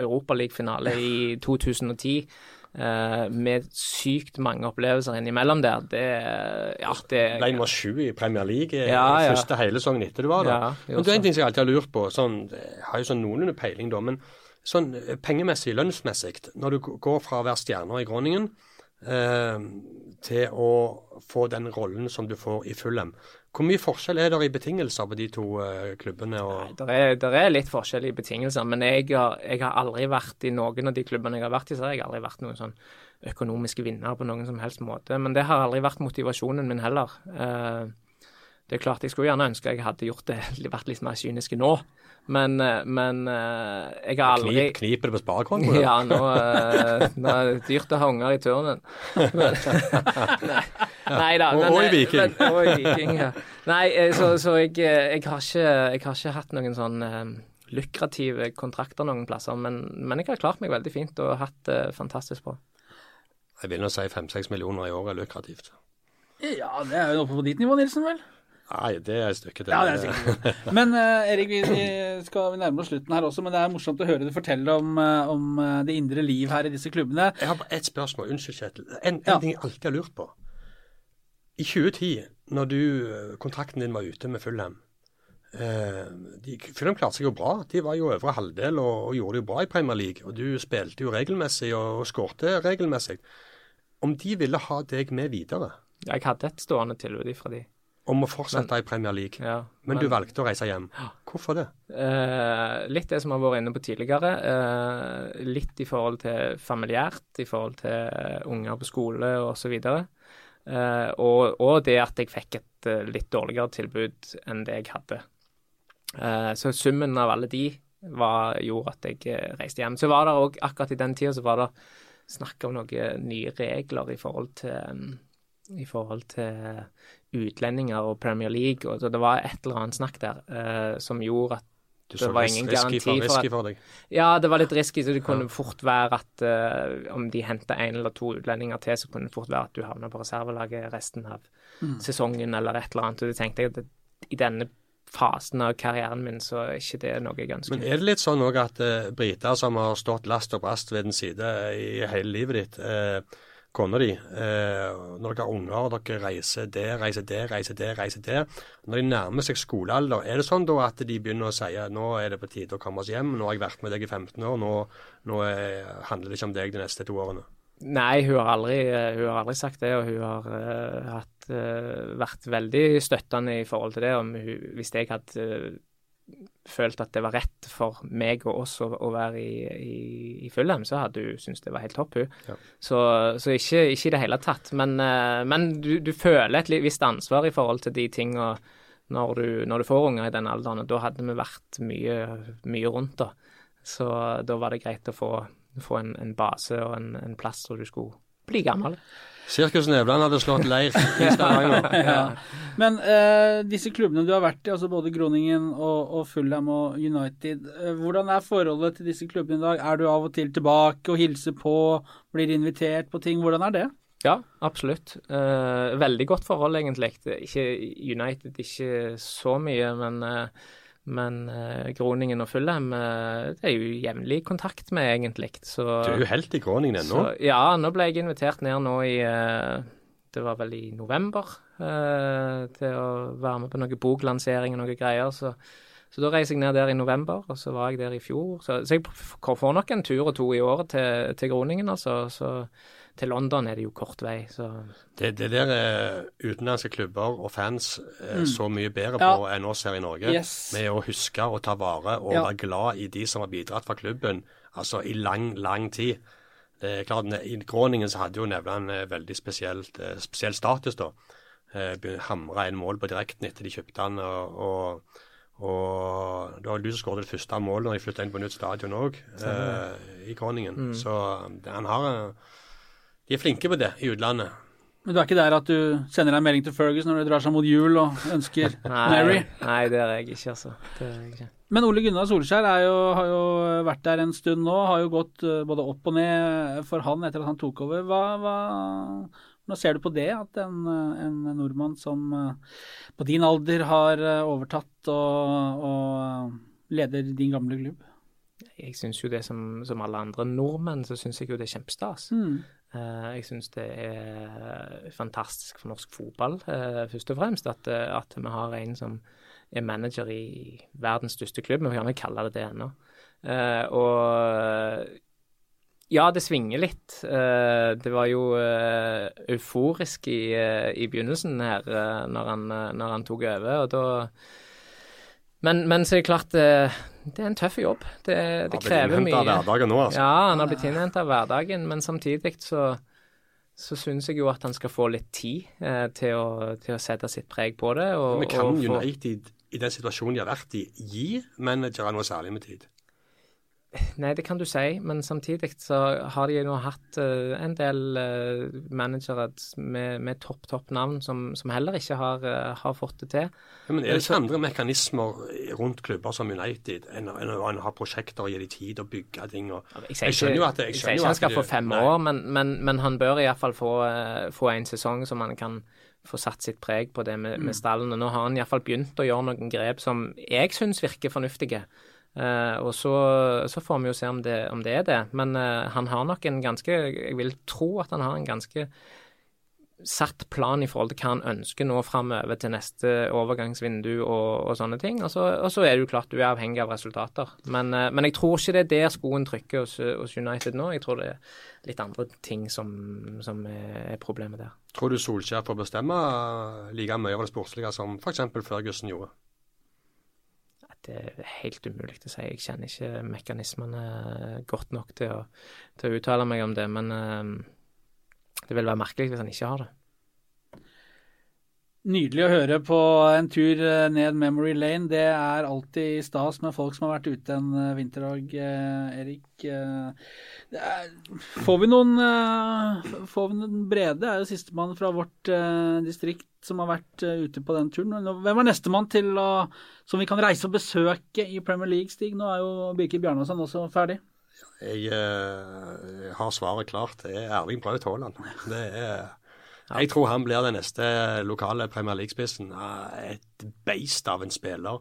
Europaligafinale i 2010. eh, med sykt mange opplevelser innimellom der. Det Ja, det Ble nummer sju i Premier League Ja, ja. første hele sesongen etter du var der. Ja, men det er en ting som jeg alltid har lurt på. Sånn, jeg har jo sånn noenlunde peiling, da. Men sånn eh, pengemessig, lønnsmessig, når du går fra å være stjerner i Groningen eh, til å få den rollen som du får i Fulham, hvor mye forskjell er det i betingelser på de to eh, klubbene? Og, Det er, litt forskjell i betingelser, men jeg har, jeg har aldri vært i noen av de klubbene jeg har vært i, så har jeg aldri vært noen sånn økonomiske vinner på noen som helst måte. Men det har aldri vært motivasjonen min heller. Eh, det er klart, jeg skulle gjerne ønske jeg hadde gjort det, vært litt mer kynisk nå, men, eh, men eh, jeg har aldri knip, kniper det på sparekontoen? Ja, nå, eh, nå er det dyrt å ha unger i turnen. Men, nei, nei da. Og- men- og i Viking. Men, og i Viking, ja. Nei, så, så jeg, jeg, har ikke, jeg har ikke hatt noen sånn lukrative kontrakter noen plasser, men, men jeg har klart meg veldig fint og hatt det fantastisk bra. Jeg vil nå si fem-seks millioner i året er lukrativt. Ja, det er jo oppe på ditt nivå, Nilsen, vel? Nei, det er et stykke til. Ja, det er sikkert. Men uh, Erik, vi, vi skal nærme oss slutten her også, men det er morsomt å høre du fortelle om, eh, om eh, det indre liv her i disse klubbene. Jeg har bare ett spørsmål. Unnskyld, Kjetil. En, en Ja. ting jeg alltid har lurt på. I 2010, når du, kontrakten din var ute med Fulham eh, de, Fulham klarte seg jo bra. De var jo øvre halvdel og, og gjorde det jo bra i Premier League. Og du spilte jo regelmessig og, og skårte regelmessig. Om de ville ha deg med videre, Jeg hadde et stående tilbud fra de. Om å fortsette i Premier League, Ja, men, du valgte å reise hjem, hvorfor det? Eh, litt det som har vært inne på tidligere. Eh, litt i forhold til familiært, i forhold til eh, unger på skole osv. Uh, og, og det at jeg fikk et eh, litt dårligere tilbud enn det jeg hadde. Eh, så summen av alle de var, gjorde at jeg eh, reiste hjem. Så var det òg, akkurat i den tida, så var det snakk om noen nye regler i forhold til mm, i forhold til utlendinger og Premier League. og Det var et eller annet snakk der eh, som gjorde at Du Det var ingen risky for, garanti for risky at- for deg. Ja, det var litt risky, så det kunne fort være at eh, om de henta en eller to utlendinger til, så kunne det fort være at du havna på reservelaget resten av sesongen eller et eller annet. Og det tenkte jeg at det- i denne fasen av karrieren min, så er ikke det noe jeg ønsker. Men er det litt sånn òg at eh, briter som har stått last og brast ved din side i hele livet ditt, eh, kona di, eh, når dere har unger, og dere reiser der, reiser der, reiser der, reiser der. Når de nærmer seg skolealder, er det sånn da at de begynner å si nå er det på tide å komme oss hjem, nå har jeg vært med deg i 15 år, nå, nå er, handler det ikke om deg de neste to årene? Nei, hun har aldri, hun har aldri sagt det, og hun har uh, hatt, uh, vært veldig støttende i forhold til det. Hun, hvis jeg hadde uh, følt at det var rett for meg og oss å, å være i, i, i Fulham, så hadde hun syntes det var helt topp, hun. Ja. Så, så ikke, ikke, i det hele tatt. Men, men du, du, føler et visst ansvar i forhold til de tinga når du, når du får unger i den alderen. Og da hadde vi vært mye, mye rundt, da. Så da var det greit å få få en, en base og en, en, plass hvor du skulle bli gammel. Sirkus Nevland hadde slått leir i Stavanger. ja. Men eh, disse klubbene du har vært i, altså både Groningen og, og Fulham og United, eh, hvordan er forholdet til disse klubbene i dag? Er du av og til tilbake og hilser på, blir invitert på ting? Hvordan er det? Ja, absolutt. Eh, veldig godt forhold, egentlig. Ikke United, ikke så mye, men eh, men uh, Groningen og Fulham uh, det er jo jevnlig kontakt med, egentlig. Så, du er jo helt i Groningen ennå? Ja, nå ble jeg invitert ned nå i uh, Det var vel i november til å være med på noe boklansering og noe greier. Så, så, da reiser jeg ned der i november, og så var jeg der i fjor. Så, så jeg får nok en tur og to i året til, til Groningen, altså. Så til London er det jo kort vei. Så. Det, det der er utenlandske klubber og fans er mm. så mye bedre på enn oss her i Norge. Yes. Med å huske og ta vare og ja. være glad i de som har bidratt fra klubben altså i lang, lang tid. Det er klart, I Groningen så hadde jo Nevland en veldig spesielt, eh, spesiell status da. Eh, Hamra en mål på direkten etter de kjøpte han. og, og og det var du som skåret det første målet når de flytta inn på nytt stadion òg, eh, i Groningen. Mm. Så han har de er flinke på det i utlandet. Men du er ikke der at du sender en melding til Fergus når du drar seg mot jul og ønsker Mary? Nei, det er jeg ikke, altså. Det er jeg ikke. Men Ole Gunnar Solskjær jo, har jo vært der en stund nå. Har jo gått uh, både opp og ned for han etter at han tok over. Hva, hva, nå ser du på det, at en, en nordmann som uh, på din alder har uh, overtatt og, og leder din gamle klubb? Jeg syns jo det som, som, alle andre nordmenn, så syns jeg jo det er kjempestas. Mm. Eh, jeg syns det er fantastisk for norsk fotball, eh, først og fremst, at, eh, at, vi har en som er manager i verdens største klubb. Vi kan gjerne kalle det det ennå. Og ja, det svinger litt. Det var jo euforisk i, i begynnelsen her, når han, når han tok over. og da men, men, så er det klart det, det er en tøff jobb. Det, det krever mye. Han har blitt innhentet av hverdagen nå, altså. Ja, han har blitt innhentet av hverdagen, men samtidig så, så syns jeg jo at han skal få litt tid eh, til, å, til, å, sette sitt preg på det. Og, men kan United, i den situasjonen de har vært i, gi managere noe særlig med tid? Nei, det kan du si, men samtidig så har de nå hatt uh, en del uh, managere med, med topp, topp navn som, som, heller ikke har, uh, har, fått det til. Ja, men Er det ikke andre mekanismer rundt klubber som United enn, å ha prosjekter og gi dem tid å bygge ting? Og, jeg, jeg, skjønner jo at jeg, jeg ikke han skal få fem nei. år, men, men, men, han bør iallfall få, få en sesong som han kan få satt sitt preg på det med, med mm. stallen. Og nå har han iallfall begynt å gjøre noen grep som jeg syns virker fornuftige. Uh, og så, så, får vi jo se om det, om det er det. Men uh, han har nok en ganske Jeg vil tro at han har en ganske satt plan i forhold til hva han ønsker nå framover til neste overgangsvindu og, og sånne ting. Og så, og så, er det jo klart du er avhengig av resultater. Men, uh, men jeg tror ikke det er der skoen trykker hos, hos, United nå. Jeg tror det er litt andre ting som, som er, problemet der. Tror du Solskjær får bestemme like mye over det sportslige som f.eks. Ferguson gjorde? Det er helt umulig å si. Jeg kjenner ikke mekanismene godt nok til å, til å uttale meg om det. Men uh, det vil være merkelig hvis han ikke har det. Nydelig å høre på en tur eh, ned memory lane. Det er alltid stas med folk som har vært ute en eh, vinterdag, Erik. Er, får vi noen Får vi noen Brede er jo sistemann fra vårt distrikt som har vært ute på den turen. Hvem er nestemann til som vi kan reise og besøke i Premier League, Stig? Nå er jo Birke Bjarnason også ferdig. Jeg jeg har svaret klart. Det er Erling Braut Haaland. Det er jeg tror han blir den neste lokale Premier League-spissen. Et beist av en spiller.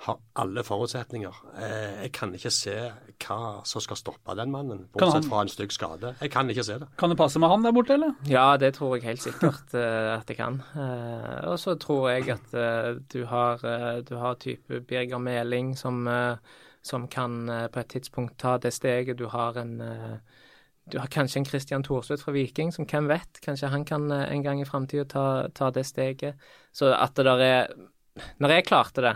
har alle forutsetninger. Eh, jeg kan ikke se hva som skal stoppe den mannen, bortsett fra en stygg skade. Jeg kan ikke se det. Kan det passe med han der borte, eller? Ja, det tror jeg helt sikkert eh, at det kan. Eh, og så tror jeg at du har du har type Birger Meling som, som kan på et tidspunkt ta det steget. Du har en du har kanskje en Christian Thorsvedt fra Viking, som hvem vet? Kanskje han kan eh, en gang i framtida ta, ta det steget. Så at det der er Når jeg klarte det,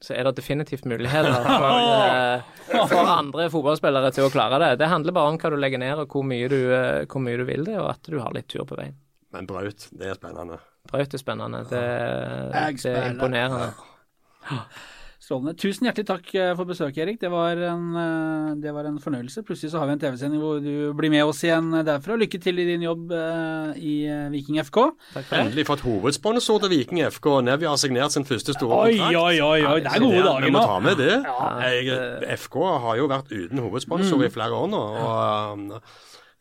så er det definitivt muligheter for, eh, for andre fotballspillere til å klare det. Det handler bare om hva du legger ned, og hvor mye du, eh, hvor mye du vil det, og at du har litt tur på veien. Men Braut, det er spennende. Braut er spennende. Det, det er imponerende. Strålende. Tusen hjertelig takk eh, for besøket, Erik. Det var, en, eh, det var en fornøyelse. Plutselig så har vi en TV-sending hvor du blir med oss igjen derfra. Lykke til i din jobb eh, i Viking FK. Takk for det. Endelig fått hovedsponsor til Viking FK. Nevi har signert sin første store Oi, kontrakt. oi, oi, oi. Det er gode dager dager Vi må ta med det. Ja. Jeg, FK har jo vært uten hovedsponsor i flere år nå. og um,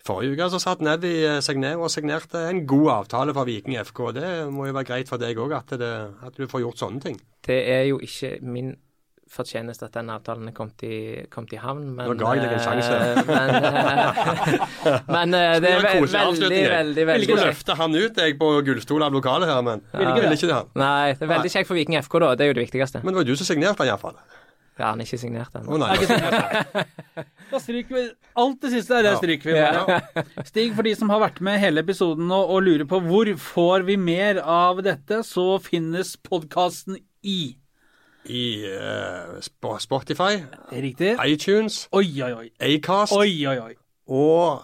Forrige uke så satt Nevi seg ned og signerte en god avtale for Viking FK. Det må jo være greit for deg òg at, at du får gjort sånne ting. Det er jo ikke min fortjeneste at den avtalen er kommet i, kommet i havn, men Nå ga jeg deg en sjanse. eh, Men, eh, men eh, det er veldig, veldig, veldig, skulle kjekt. løfte han ut jeg på gullstol av lokalet her, men Ville ikke ville ikke det. han. Nei, det er veldig kjekt for Viking FK, da. Det er jo det viktigste. Men det var du som signerte iallfall. Ja, han er ikke signert ennå. nei. Da stryker vi Alt det siste er det stryker vi bare. Stig, for de som har vært med hele episoden og, og lurer på hvor får vi mer av dette, så finnes podkasten i I uh, Spotify, iTunes, Oi, oi, oi. Acast Oi, oi, oi. og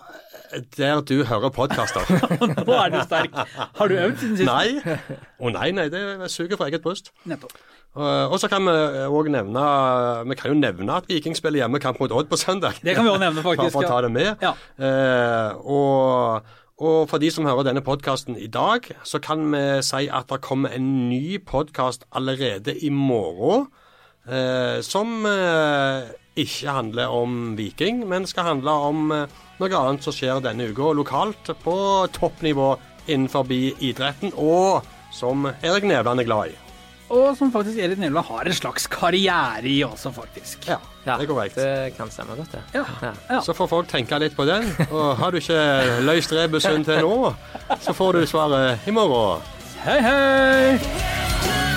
der du hører podkaster. Nå er du sterk. Har du øvd siden sist? Nei. Å nei, nei, det suger fra eget bryst. Nettopp. Uh, og så kan vi òg nevne Vi kan jo nevne at Viking spiller hjemmekamp mot Odd på søndag. Det kan vi også nevne, faktisk. for å ta det med. Ja. Eh, og, og for de som hører denne podkasten i dag, så kan vi si at det kommer en ny podkast allerede i morgen. eh, som eh, ikke handler om Viking, men skal handle om eh, noe annet som skjer denne uka lokalt på toppnivå innenfor idretten, og som Erik Nevland er glad i. Og som faktisk Erik Nevland har en slags karriere i også, faktisk. Ja, Ja, det er korrekt. det kan stemme godt, det. Ja. Ja. Ja. Så får folk tenke litt på den. Og har du ikke løst rebusen til nå, så får du svaret i morgen. Hei, hei!